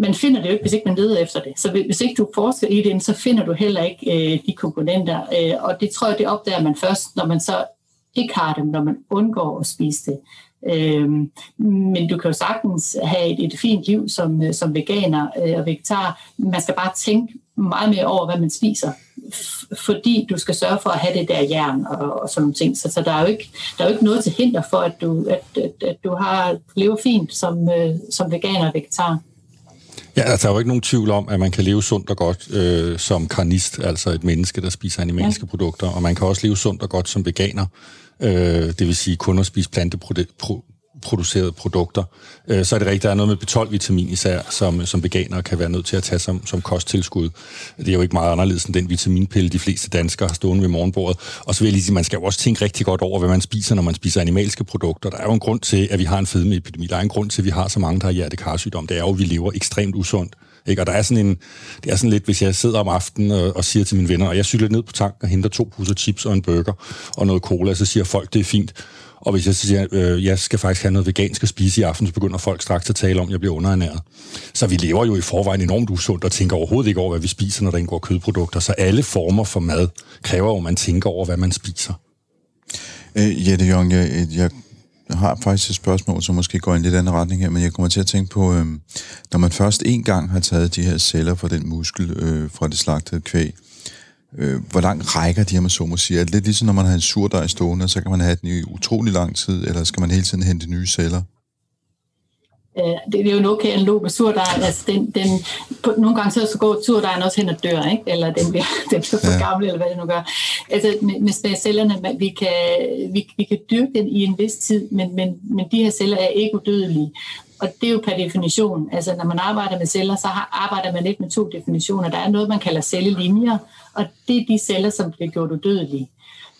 man finder det jo ikke, hvis ikke man leder efter det. Så hvis ikke du forsker i det, så finder du heller ikke øh, de komponenter. Øh, og det tror jeg, det opdager man først, når man så ikke har dem, når man undgår at spise det. Øhm, men du kan jo sagtens have et, et fint liv som, øh, som veganer øh, og vegetar. Man skal bare tænke meget mere over, hvad man spiser, fordi du skal sørge for at have det der jern og, og sådan nogle ting. Så, så der, er jo ikke, der er jo ikke noget til hinder for, at du, at, at, at du har lever fint som, øh, som veganer og vegetar. Ja, altså, der er jo ikke nogen tvivl om, at man kan leve sundt og godt øh, som karnist, altså et menneske, der spiser animalske ja. produkter, og man kan også leve sundt og godt som veganer, øh, øh, det vil sige kun at spise planteproducerede produkter. Øh, så er det rigtigt, der er noget med B12-vitamin især, som, som veganere kan være nødt til at tage som, som kosttilskud. Det er jo ikke meget anderledes end den vitaminpille, de fleste danskere har stående ved morgenbordet. Og så vil jeg lige sige, man skal jo også tænke rigtig godt over, hvad man spiser, når man spiser animalske produkter. Der er jo en grund til, at vi har en fedmeepidemi. Der er en grund til, at vi har så mange, der har hjertekarsygdom. Det er jo, at vi lever ekstremt usundt. Ikke? Og der er sådan en, det er sådan lidt, hvis jeg sidder om aftenen og, og siger til mine venner, og jeg cykler ned på tanken og henter to poser chips og en burger og noget cola, så siger folk, det er fint. Og hvis jeg siger, øh, jeg skal faktisk have noget vegansk at spise i aften, så begynder folk straks at tale om, at jeg bliver underernæret. Så vi lever jo i forvejen enormt usundt og tænker overhovedet ikke over, hvad vi spiser, når der indgår kødprodukter. Så alle former for mad kræver jo, at man tænker over, hvad man spiser. Øh, Jette Jong, øh, jeg, jeg jeg har faktisk et spørgsmål, som måske går i en lidt anden retning her, men jeg kommer til at tænke på, øh, når man først en gang har taget de her celler fra den muskel øh, fra det slagtede kvæg, øh, hvor langt rækker de her, man så må sige? Er det lidt ligesom, når man har en surdej stående, så kan man have den i utrolig lang tid, eller skal man hele tiden hente nye celler? Øh, det, er jo en okay analog med surdejen. Altså den, den, på, nogle gange så, så går surdejen også hen og dør, ikke? eller den bliver, den bliver for ja. gammel, eller hvad det nu gør. Altså med, med cellerne, vi kan, vi, vi kan dyrke den i en vis tid, men, men, men de her celler er ikke udødelige. Og det er jo per definition. Altså når man arbejder med celler, så har, arbejder man ikke med to definitioner. Der er noget, man kalder cellelinjer, og det er de celler, som bliver gjort udødelige.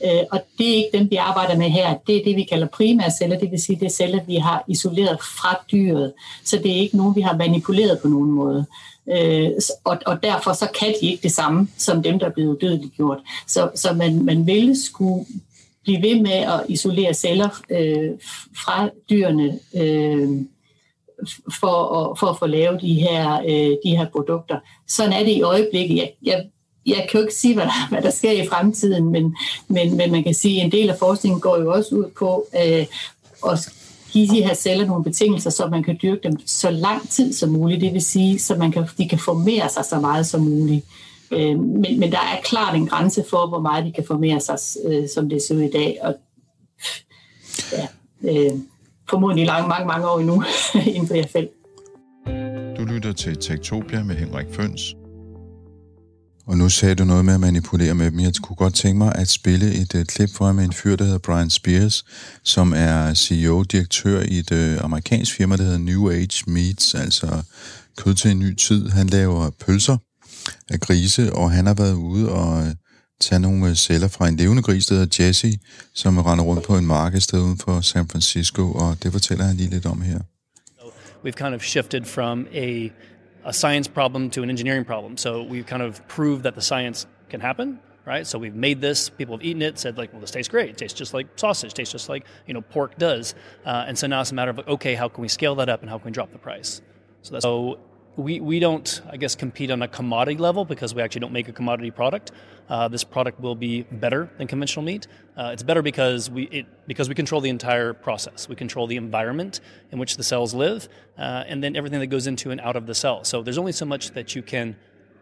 Øh, og det er ikke dem, vi arbejder med her. Det er det, vi kalder primære celler, det vil sige, det er celler, vi har isoleret fra dyret. Så det er ikke nogen, vi har manipuleret på nogen måde. Øh, og, og derfor så kan de ikke det samme som dem, der er blevet dødeligt gjort. Så, så man, man ville skulle blive ved med at isolere celler øh, fra dyrene øh, for, at, for at få lavet de her, øh, de her produkter. Sådan er det i øjeblikket. Jeg, jeg jeg kan jo ikke sige, hvad der, hvad der sker i fremtiden, men, men, men man kan sige, at en del af forskningen går jo også ud på øh, at give de her celler nogle betingelser, så man kan dyrke dem så lang tid som muligt. Det vil sige, så man kan, de kan formere sig så meget som muligt. Øh, men, men der er klart en grænse for, hvor meget de kan formere sig, øh, som det ser ud i dag. Og, ja, øh, formodentlig lang, mange, mange år endnu inden for det her felt. Du lytter til Tektopia med Henrik Føns og nu sagde du noget med at manipulere med dem. Jeg kunne godt tænke mig at spille et uh, klip for med en fyr, der hedder Brian Spears, som er CEO-direktør i et uh, amerikansk firma, der hedder New Age Meats, altså kød til en ny tid. Han laver pølser af grise, og han har været ude og uh, tage nogle celler fra en levende gris, der hedder Jesse, som render rundt på en markedsted uden for San Francisco, og det fortæller han lige lidt om her. We've kind of shifted from a a science problem to an engineering problem. So we've kind of proved that the science can happen, right? So we've made this. People have eaten it, said like, well, this tastes great. It tastes just like sausage. tastes just like you know pork does. Uh, and so now it's a matter of okay, how can we scale that up and how can we drop the price? So that's so we, we don't, I guess, compete on a commodity level because we actually don't make a commodity product. Uh, this product will be better than conventional meat. Uh, it's better because we it, because we control the entire process. We control the environment in which the cells live, uh, and then everything that goes into and out of the cell. So there's only so much that you can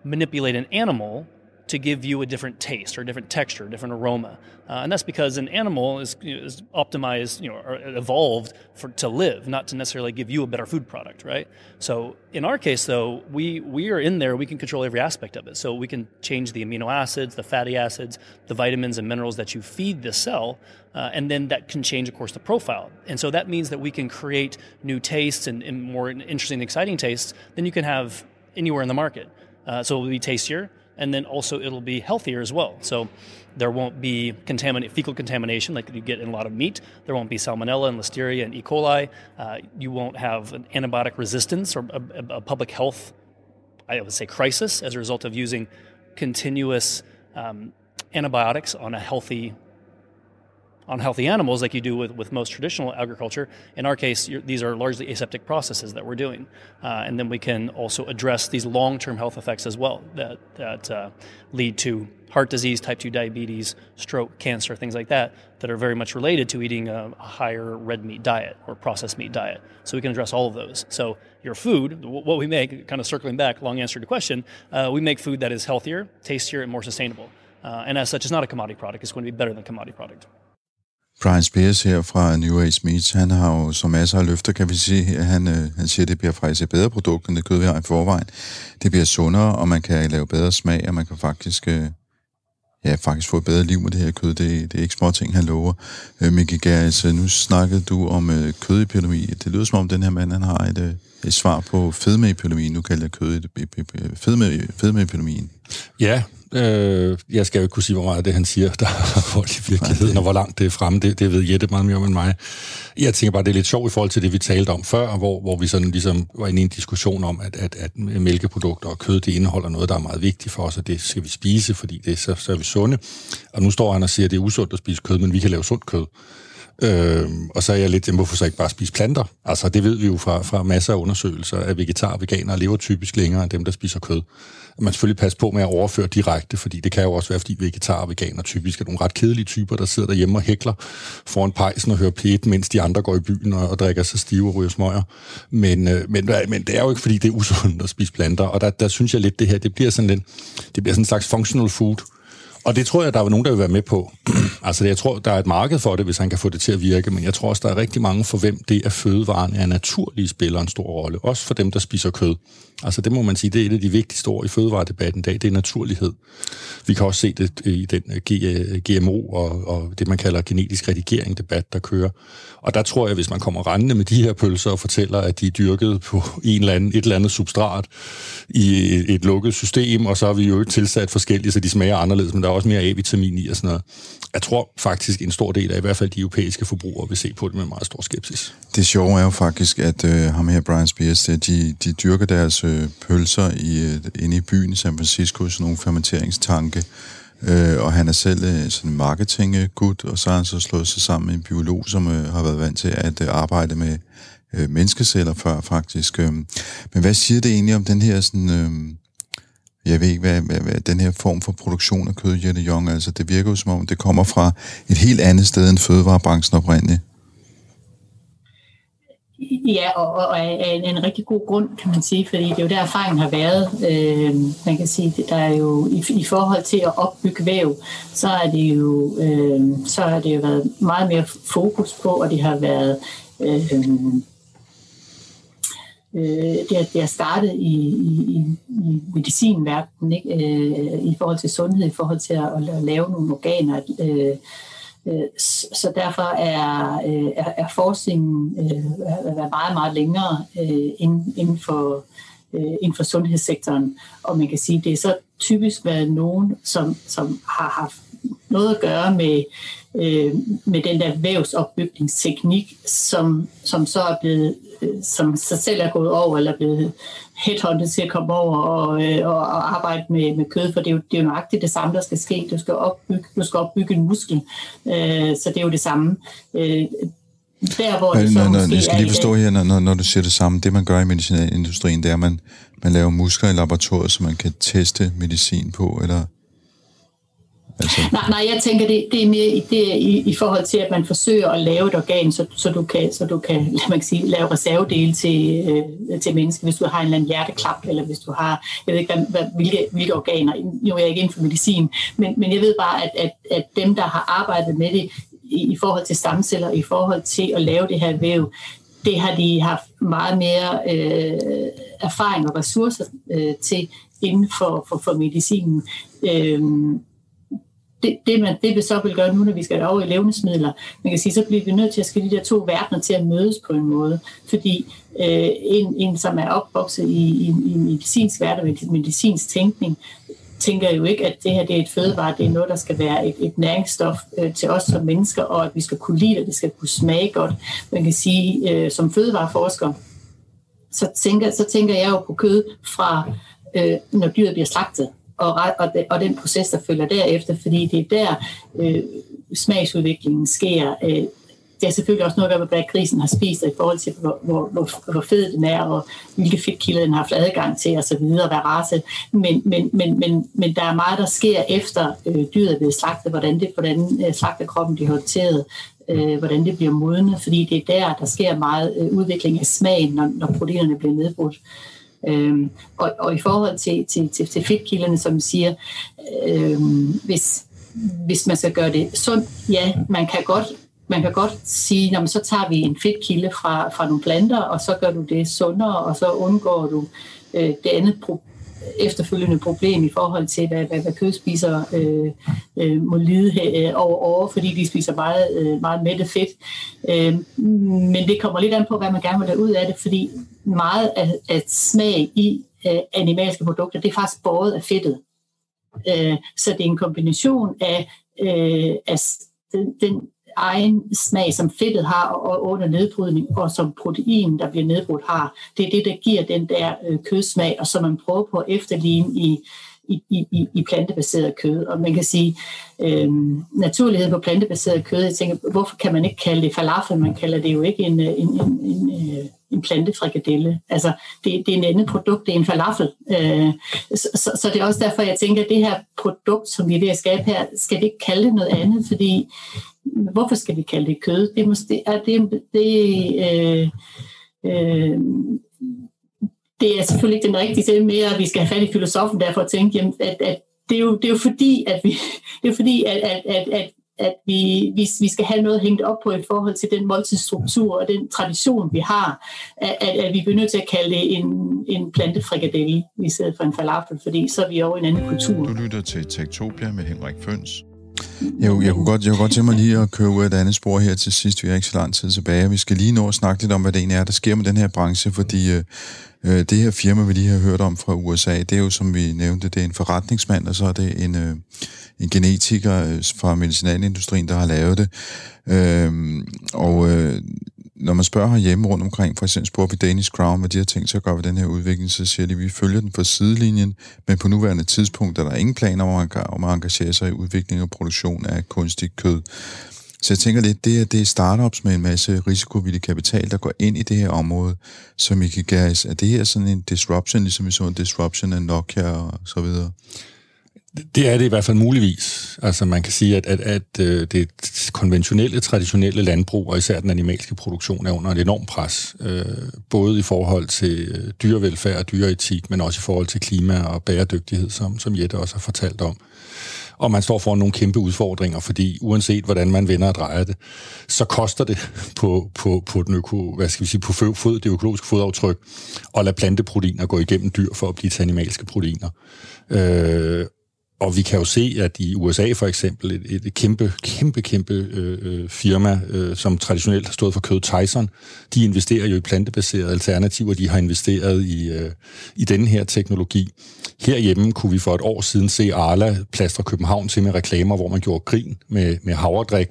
manipulate an animal to give you a different taste or a different texture, a different aroma. Uh, and that's because an animal is, is optimized, you know, or evolved for, to live, not to necessarily give you a better food product, right? So in our case, though, we, we are in there, we can control every aspect of it. So we can change the amino acids, the fatty acids, the vitamins and minerals that you feed the cell, uh, and then that can change, of course, the profile. And so that means that we can create new tastes and, and more interesting, exciting tastes than you can have anywhere in the market. Uh, so it will be tastier and then also it'll be healthier as well. So there won't be contamin- fecal contamination like you get in a lot of meat. There won't be salmonella and listeria and E. coli. Uh, you won't have an antibiotic resistance or a, a, public health, I would say, crisis as a result of using continuous um, antibiotics on a healthy on healthy animals like you do with, with most traditional agriculture. In our case, these are largely aseptic processes that we're doing. Uh, and then we can also address these long term health effects as well that, that uh, lead to heart disease, type 2 diabetes, stroke, cancer, things like that, that are very much related to eating a, a higher red meat diet or processed meat diet. So we can address all of those. So your food, what we make, kind of circling back, long answer to question, uh, we make food that is healthier, tastier, and more sustainable. Uh, and as such, it's not a commodity product. It's going to be better than a commodity product. Brian Spears her fra New Age Meats, han har jo så masser af løfter, kan vi sige. Han, øh, han siger, at det bliver faktisk et bedre produkt, end det kød, vi har i forvejen. Det bliver sundere, og man kan lave bedre smag, og man kan faktisk, øh, ja, faktisk få et bedre liv med det her kød. Det, det er ikke små ting, han lover. Øh, Mikke Gers, øh, nu snakkede du om øh, kødepidemi. Det lyder som om, den her mand han har et, øh, et svar på fedmeepidemien. Nu kalder jeg kød fedme, fedmeepidemien. Ja, Øh, jeg skal jo ikke kunne sige, hvor meget af det, han siger, der er vold i virkeligheden, og hvor langt det er fremme. Det, det ved Jette meget mere om end mig. Jeg tænker bare, det er lidt sjovt i forhold til det, vi talte om før, hvor, hvor vi sådan ligesom var inde i en diskussion om, at, at, at mælkeprodukter og kød, det indeholder noget, der er meget vigtigt for os, og det skal vi spise, fordi det, så, så er vi sunde. Og nu står han og siger, at det er usundt at spise kød, men vi kan lave sundt kød. Øh, og så er jeg lidt, hvorfor så ikke bare spise planter? Altså, det ved vi jo fra, fra masser af undersøgelser, at vegetar og veganere lever typisk længere end dem, der spiser kød man selvfølgelig passe på med at overføre direkte, fordi det kan jo også være, fordi vegetar og veganer typisk er nogle ret kedelige typer, der sidder derhjemme og hækler foran pejsen og hører pæt, mens de andre går i byen og, og drikker sig stive og ryger smøger. Men, øh, men, men det er jo ikke, fordi det er usundt at spise planter, og der, der synes jeg lidt, det her, det bliver sådan lidt, det bliver sådan en slags functional food, og det tror jeg, der er nogen, der vil være med på. altså, jeg tror, der er et marked for det, hvis han kan få det til at virke, men jeg tror også, der er rigtig mange for hvem det, at fødevaren er naturlige spiller en stor rolle. Også for dem, der spiser kød. Altså, det må man sige, det er et af de vigtigste ord i fødevaredebatten i dag, det er naturlighed. Vi kan også se det øh, i den øh, GMO øh, og, og det, man kalder genetisk redigering-debat, der kører. Og der tror jeg, hvis man kommer rendende med de her pølser og fortæller, at de er dyrket på en eller anden, et eller andet substrat i et, et lukket system, og så har vi jo tilsat forskellige, så de smager anderledes, men der er også mere A-vitamin i og sådan noget. Jeg tror faktisk, en stor del af i hvert fald de europæiske forbrugere vil se på det med meget stor skepsis. Det sjove er jo faktisk, at øh, ham her, Brian Spears, de, de dyrker deres øh, pølser i, øh, inde i byen i San Francisco, sådan nogle fermenteringstanke, øh, og han er selv øh, sådan en marketinggud, og så har han så slået sig sammen med en biolog, som øh, har været vant til at øh, arbejde med øh, menneskeceller før, faktisk. Øh. Men hvad siger det egentlig om den her sådan... Øh, jeg ved ikke, hvad, hvad, hvad den her form for produktion af kød, Jette Jong, altså det virker jo som om, det kommer fra et helt andet sted end fødevarebranchen oprindeligt. Ja, og, og af en, en rigtig god grund, kan man sige, fordi det er jo der erfaringen har været. Øh, man kan sige, der er jo i, i forhold til at opbygge væv, så er det jo øh, så har det jo været meget mere fokus på, og det har været øh, øh, det, har, det er startet i, i, i medicinverdenen, ikke? Øh, i forhold til sundhed, i forhold til at, at lave nogle organer. Øh, Øh, så derfor er, øh, er, er forskningen øh, er meget, meget længere inden for inden for sundhedssektoren. Og man kan sige, at det er så typisk været nogen, som, som har haft noget at gøre med, øh, med den der vævsopbygningsteknik, som, som så er blevet, som sig selv er gået over, eller er blevet headhunted til at komme over og, øh, og, og arbejde med, med kød, for det er, jo, det er jo nøjagtigt det samme, der skal ske. Du skal opbygge, du skal opbygge en muskel, øh, så det er jo det samme. Øh, der, hvor det så når, når, jeg skal lige forstå her, når, når du siger det samme, det man gør i medicinalindustrien, det er, at man, man laver muskler i laboratoriet, så man kan teste medicin på, eller... Altså... Nej, nej, jeg tænker, det, det er mere det er i, i forhold til, at man forsøger at lave et organ, så, så du kan, så du kan lad man sige, lave reservedele til, øh, til mennesker, hvis du har en eller anden hjerteklap, eller hvis du har, jeg ved ikke, hvad, hvilke, hvilke organer. Nu er jeg ikke inden for medicin, men, men jeg ved bare, at, at, at dem, der har arbejdet med det, i, i forhold til stamceller, i forhold til at lave det her væv, det har de haft meget mere øh, erfaring og ressourcer øh, til inden for, for, for medicinen. Øh, det, det, man, det vi så vil gøre nu, når vi skal over i levnedsmidler, man kan sige, så bliver vi nødt til at skille de der to verdener til at mødes på en måde. Fordi øh, en, en, som er opvokset i, i, i medicinsk verden, med medicinsk tænkning, tænker jo ikke, at det her det er et fødevare, det er noget, der skal være et, et næringsstof øh, til os som mennesker, og at vi skal kunne lide det, det skal kunne smage godt. Man kan sige, øh, som fødevareforsker, så tænker, så tænker jeg jo på kød fra, øh, når dyret bliver slagtet, og, og, og den proces, der følger derefter, fordi det er der, øh, smagsudviklingen sker. Øh, det er selvfølgelig også noget at gøre med, hvad grisen har spist, og i forhold til, hvor, hvor, hvor, hvor fed den er, og hvilke fedtkilder den har haft adgang til, og så videre, hvad race. Men, men, men, men, men der er meget, der sker efter øh, dyret er blevet slagtet, hvordan, det, hvordan øh, slagtekroppen bliver håndteret, øh, hvordan det bliver modnet, fordi det er der, der sker meget øh, udvikling af smagen, når, når proteinerne bliver nedbrudt. Øhm, og, og i forhold til, til, til, til fedtkilderne, som siger, øhm, hvis, hvis man skal gøre det sundt, ja, man kan godt man kan godt sige, at så tager vi en fedtkilde fra, fra nogle planter, og så gør du det sundere, og så undgår du øh, det andet pro- efterfølgende problem i forhold til, hvad, hvad, hvad kødspisere øh, øh, må lide øh, over over, fordi de spiser meget, øh, meget mættet fedt. Øh, men det kommer lidt an på, hvad man gerne vil have ud af det, fordi meget af, af smag i øh, animalske produkter, det er faktisk båret af fedtet. Øh, så det er en kombination af, øh, af den, den egen smag, som fedtet har og under nedbrydning, og som protein, der bliver nedbrudt, har. Det er det, der giver den der øh, kødsmag, og som man prøver på at efterligne i, i, i, i plantebaseret kød. Og man kan sige, øh, naturligheden på plantebaseret kød, jeg tænker, hvorfor kan man ikke kalde det falafel? Man kalder det jo ikke en, øh, en, en, en, øh, en plantefrikadelle. Altså, det, det er en andet produkt, det er en falafel. Øh, så, så, så det er også derfor, jeg tænker, at det her produkt, som vi er ved at skabe her, skal vi ikke kalde det noget andet, fordi hvorfor skal vi kalde det kød? Det, måske, er det, det, øh, øh, det er selvfølgelig ikke den rigtige til mere, at vi skal have fat i filosofen derfor at tænke, jamen, at, at det, er jo, det er jo fordi, at vi, det er fordi, at, at, at, at at vi, vi, vi skal have noget hængt op på i forhold til den måltidsstruktur og den tradition, vi har, at, at vi bliver nødt til at kalde det en, en plantefrikadelle i stedet for en falafel, fordi så er vi over i en anden kultur. Du lytter til Tektopia med Henrik Føns. Jeg, jeg, kunne godt, jeg kunne godt tænke mig lige at køre ud af et andet spor her til sidst. Vi har ikke så lang tid tilbage. Vi skal lige nå at snakke lidt om, hvad det egentlig er, der sker med den her branche, fordi øh, øh det her firma, vi lige har hørt om fra USA, det er jo, som vi nævnte, det er en forretningsmand, og så er det en, øh, en genetiker øh, fra medicinalindustrien, der har lavet det. Øh, og øh, når man spørger hjemme rundt omkring, for eksempel spørger vi Danish Crown, hvad de har tænkt sig at gøre ved den her udvikling, så siger de, at vi følger den fra sidelinjen, men på nuværende tidspunkt er der ingen planer om at engagere sig i udvikling og produktion af kunstig kød. Så jeg tænker lidt, det er, det er startups med en masse risikovillig kapital, der går ind i det her område, som I kan gøre. Er det her sådan en disruption, ligesom vi så en disruption af Nokia og så videre? Det er det i hvert fald muligvis. Altså man kan sige, at, at, at øh, det konventionelle, traditionelle landbrug, og især den animalske produktion, er under et enormt pres. Øh, både i forhold til øh, dyrevelfærd og dyreetik, men også i forhold til klima og bæredygtighed, som, som Jette også har fortalt om. og man står foran nogle kæmpe udfordringer, fordi uanset hvordan man vender og drejer det, så koster det på, på, på, den øko, hvad skal vi sige, på fod, det økologiske fodaftryk at lade planteproteiner gå igennem dyr for at blive til animalske proteiner. Øh, og vi kan jo se, at i USA for eksempel, et, et kæmpe, kæmpe, kæmpe øh, øh, firma, øh, som traditionelt har stået for kød, Tyson, de investerer jo i plantebaserede alternativer, de har investeret i, øh, i denne her teknologi. Herhjemme kunne vi for et år siden se Arla plastre København til med reklamer, hvor man gjorde grin med, med havredrik,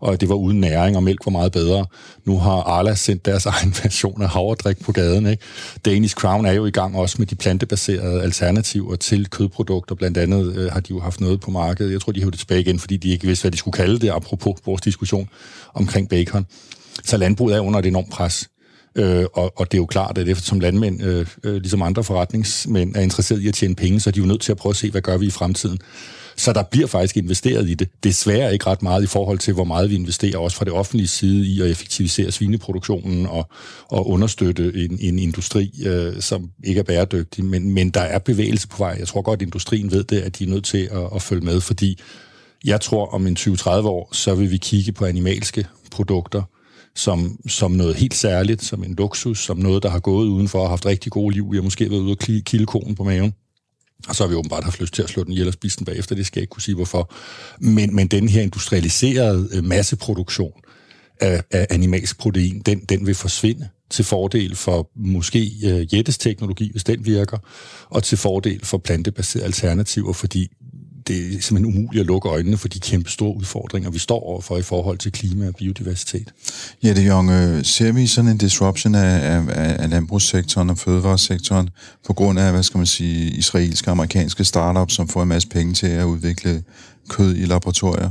og det var uden næring, og mælk var meget bedre. Nu har Arla sendt deres egen version af havredrik på gaden. Ikke? Danish Crown er jo i gang også med de plantebaserede alternativer til kødprodukter. Blandt andet øh, har de jo haft noget på markedet. Jeg tror, de hævde det tilbage igen, fordi de ikke vidste, hvad de skulle kalde det, apropos vores diskussion omkring bacon. Så landbruget er under et enormt pres. Øh, og, og det er jo klart, at eftersom landmænd, øh, øh, ligesom andre forretningsmænd, er interesseret i at tjene penge, så er de jo nødt til at prøve at se, hvad gør vi i fremtiden. Så der bliver faktisk investeret i det. Desværre ikke ret meget i forhold til, hvor meget vi investerer også fra det offentlige side i at effektivisere svineproduktionen og, og understøtte en, en industri, øh, som ikke er bæredygtig. Men, men der er bevægelse på vej. Jeg tror godt, at industrien ved det, at de er nødt til at, at følge med, fordi jeg tror, om en 20-30 år, så vil vi kigge på animalske produkter, som, som noget helt særligt, som en luksus, som noget, der har gået udenfor og haft rigtig gode liv. Vi har måske været ude og kilde konen på maven. Og så har vi åbenbart haft lyst til at slå den ihjel og spise den bagefter, det skal jeg ikke kunne sige hvorfor. Men, men den her industrialiserede øh, masseproduktion af, af animalsk protein, den, den vil forsvinde til fordel for måske øh, uh, jættes teknologi, hvis den virker, og til fordel for plantebaserede alternativer, fordi det er simpelthen umuligt at lukke øjnene for de kæmpe store udfordringer, vi står overfor i forhold til klima og biodiversitet. Ja, det Junge, øh, ser vi sådan en disruption af, af, af landbrugssektoren og fødevaresektoren på grund af, hvad skal man sige, israelske og amerikanske startups, som får en masse penge til at udvikle kød i laboratorier?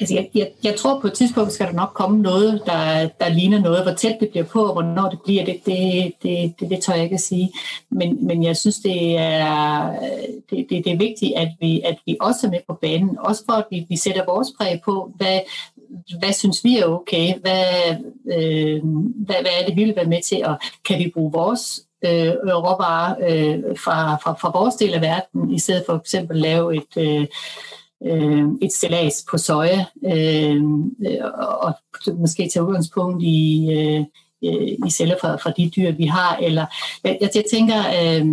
Altså, jeg, jeg, jeg tror på et tidspunkt skal der nok komme noget, der, der ligner noget. Hvor tæt det bliver på, og hvornår det bliver, det, det, det, det, det tør jeg ikke at sige. Men, men jeg synes, det er, det, det, det er vigtigt, at vi, at vi også er med på banen. Også for, at vi, vi sætter vores præg på, hvad, hvad synes vi er okay? Hvad, øh, hvad, hvad er det, vi vil være med til? Og kan vi bruge vores øh, råvarer øh, fra, fra, fra vores del af verden, i stedet for eksempel at lave et... Øh, øh, et stillads på søje, øh, øh, og måske tage udgangspunkt i, øh, øh, i celler fra, fra de dyr, vi har. Eller jeg, jeg tænker, øh,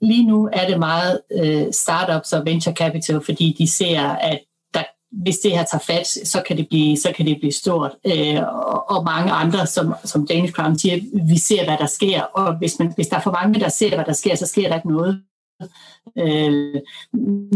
lige nu er det meget øh, startups og venture capital, fordi de ser, at der, hvis det her tager fat, så kan det blive, så kan det blive stort. Øh, og, og mange andre, som, som Danish Crown siger, vi ser, hvad der sker, og hvis, man, hvis der er for mange, der ser, hvad der sker, så sker der ikke noget. Øh,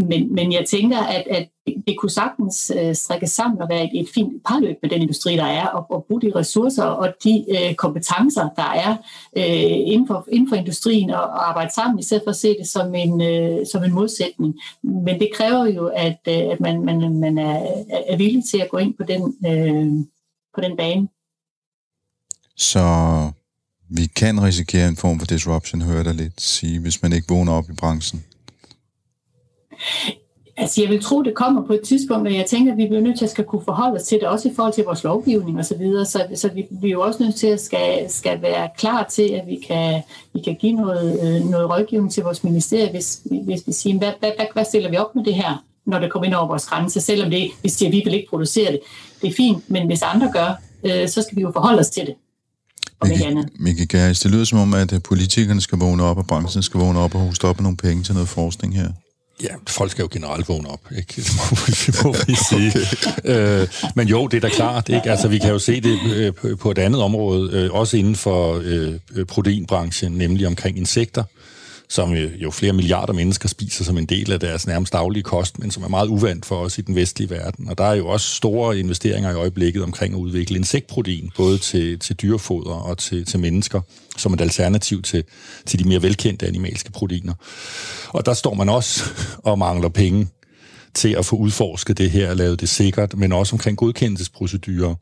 men, men jeg tænker, at, at det kunne sagtens øh, strække sammen og være et, et fint parløb med den industri, der er, og, og bruge de ressourcer og de øh, kompetencer, der er øh, inden, for, inden for industrien, og, og arbejde sammen, i stedet for at se det som en, øh, som en modsætning. Men det kræver jo, at, øh, at man, man, man er, er villig til at gå ind på den, øh, på den bane. Så vi kan risikere en form for disruption, hører der lidt sige, hvis man ikke vågner op i branchen. Altså, jeg vil tro, det kommer på et tidspunkt, og jeg tænker, at vi bliver nødt til at skal kunne forholde os til det, også i forhold til vores lovgivning osv., så, videre. så, så vi, vi er jo også nødt til at skal, skal være klar til, at vi kan, vi kan give noget, øh, noget rådgivning til vores ministerie, hvis, hvis vi siger, hvad, hvad, hvad, hvad stiller vi op med det her, når det kommer ind over vores grænse, selvom det, vi siger, at vi vil ikke producere det. Det er fint, men hvis andre gør, øh, så skal vi jo forholde os til det om ikke andet. Mikkel Gæris, det lyder som om, at politikerne skal vågne op, og branchen skal vågne op og hoste op med nogle penge til noget forskning her. Ja, folk skal jo generelt vågne op, ikke? Det må, det må vi sige. Okay. Øh, men jo, det er da klart, ikke? Altså, vi kan jo se det øh, på et andet område, øh, også inden for øh, proteinbranchen, nemlig omkring insekter som øh, jo flere milliarder mennesker spiser som en del af deres nærmest daglige kost, men som er meget uvandt for os i den vestlige verden. Og der er jo også store investeringer i øjeblikket omkring at udvikle insektprotein, både til, til dyrefoder og til, til mennesker, som et alternativ til, til de mere velkendte animalske proteiner. Og der står man også og mangler penge til at få udforsket det her og lavet det sikkert, men også omkring godkendelsesprocedurer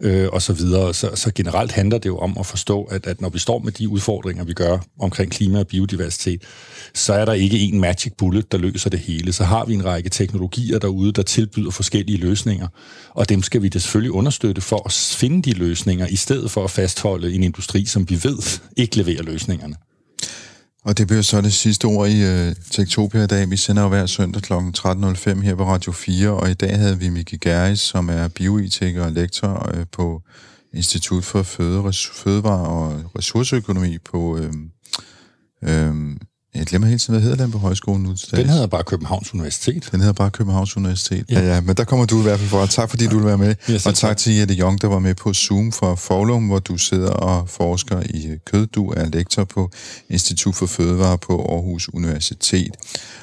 øh, og så videre. Så, så generelt handler det jo om at forstå, at, at når vi står med de udfordringer, vi gør omkring klima og biodiversitet, så er der ikke en magic bullet, der løser det hele. Så har vi en række teknologier derude, der tilbyder forskellige løsninger, og dem skal vi da selvfølgelig understøtte for at finde de løsninger, i stedet for at fastholde en industri, som vi ved ikke leverer løsningerne. Og det bliver så det sidste ord i øh, Tektopia i dag. Vi sender jo hver søndag kl. 13.05 her på Radio 4, og i dag havde vi Miki Geris, som er bioetiker og lektor øh, på Institut for Fødevare og Ressourceøkonomi på øh, øh, jeg glemmer hele tiden, hvad hedder den på højskolen nu Den hedder bare Københavns Universitet. Den hedder bare Københavns Universitet. Ja, ja, men der kommer du i hvert fald fra. Tak fordi du vil være med. Ja, og tak til Jette Jong, der var med på Zoom fra Forlum, hvor du sidder og forsker i kød. Du er lektor på Institut for Fødevare på Aarhus Universitet.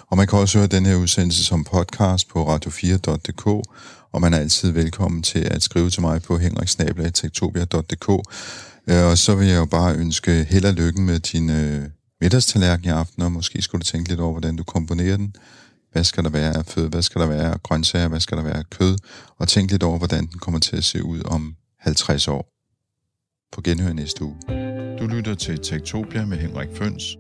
Og man kan også høre den her udsendelse som podcast på radio4.dk, og man er altid velkommen til at skrive til mig på henriksnabla.tektopia.dk. Øh, og så vil jeg jo bare ønske held og lykke med din middagstallerken i aften, og måske skulle du tænke lidt over, hvordan du komponerer den. Hvad skal der være af føde? Hvad skal der være af grøntsager? Hvad skal der være af kød? Og tænk lidt over, hvordan den kommer til at se ud om 50 år. På genhør næste uge. Du lytter til Tektopia med Henrik Føns.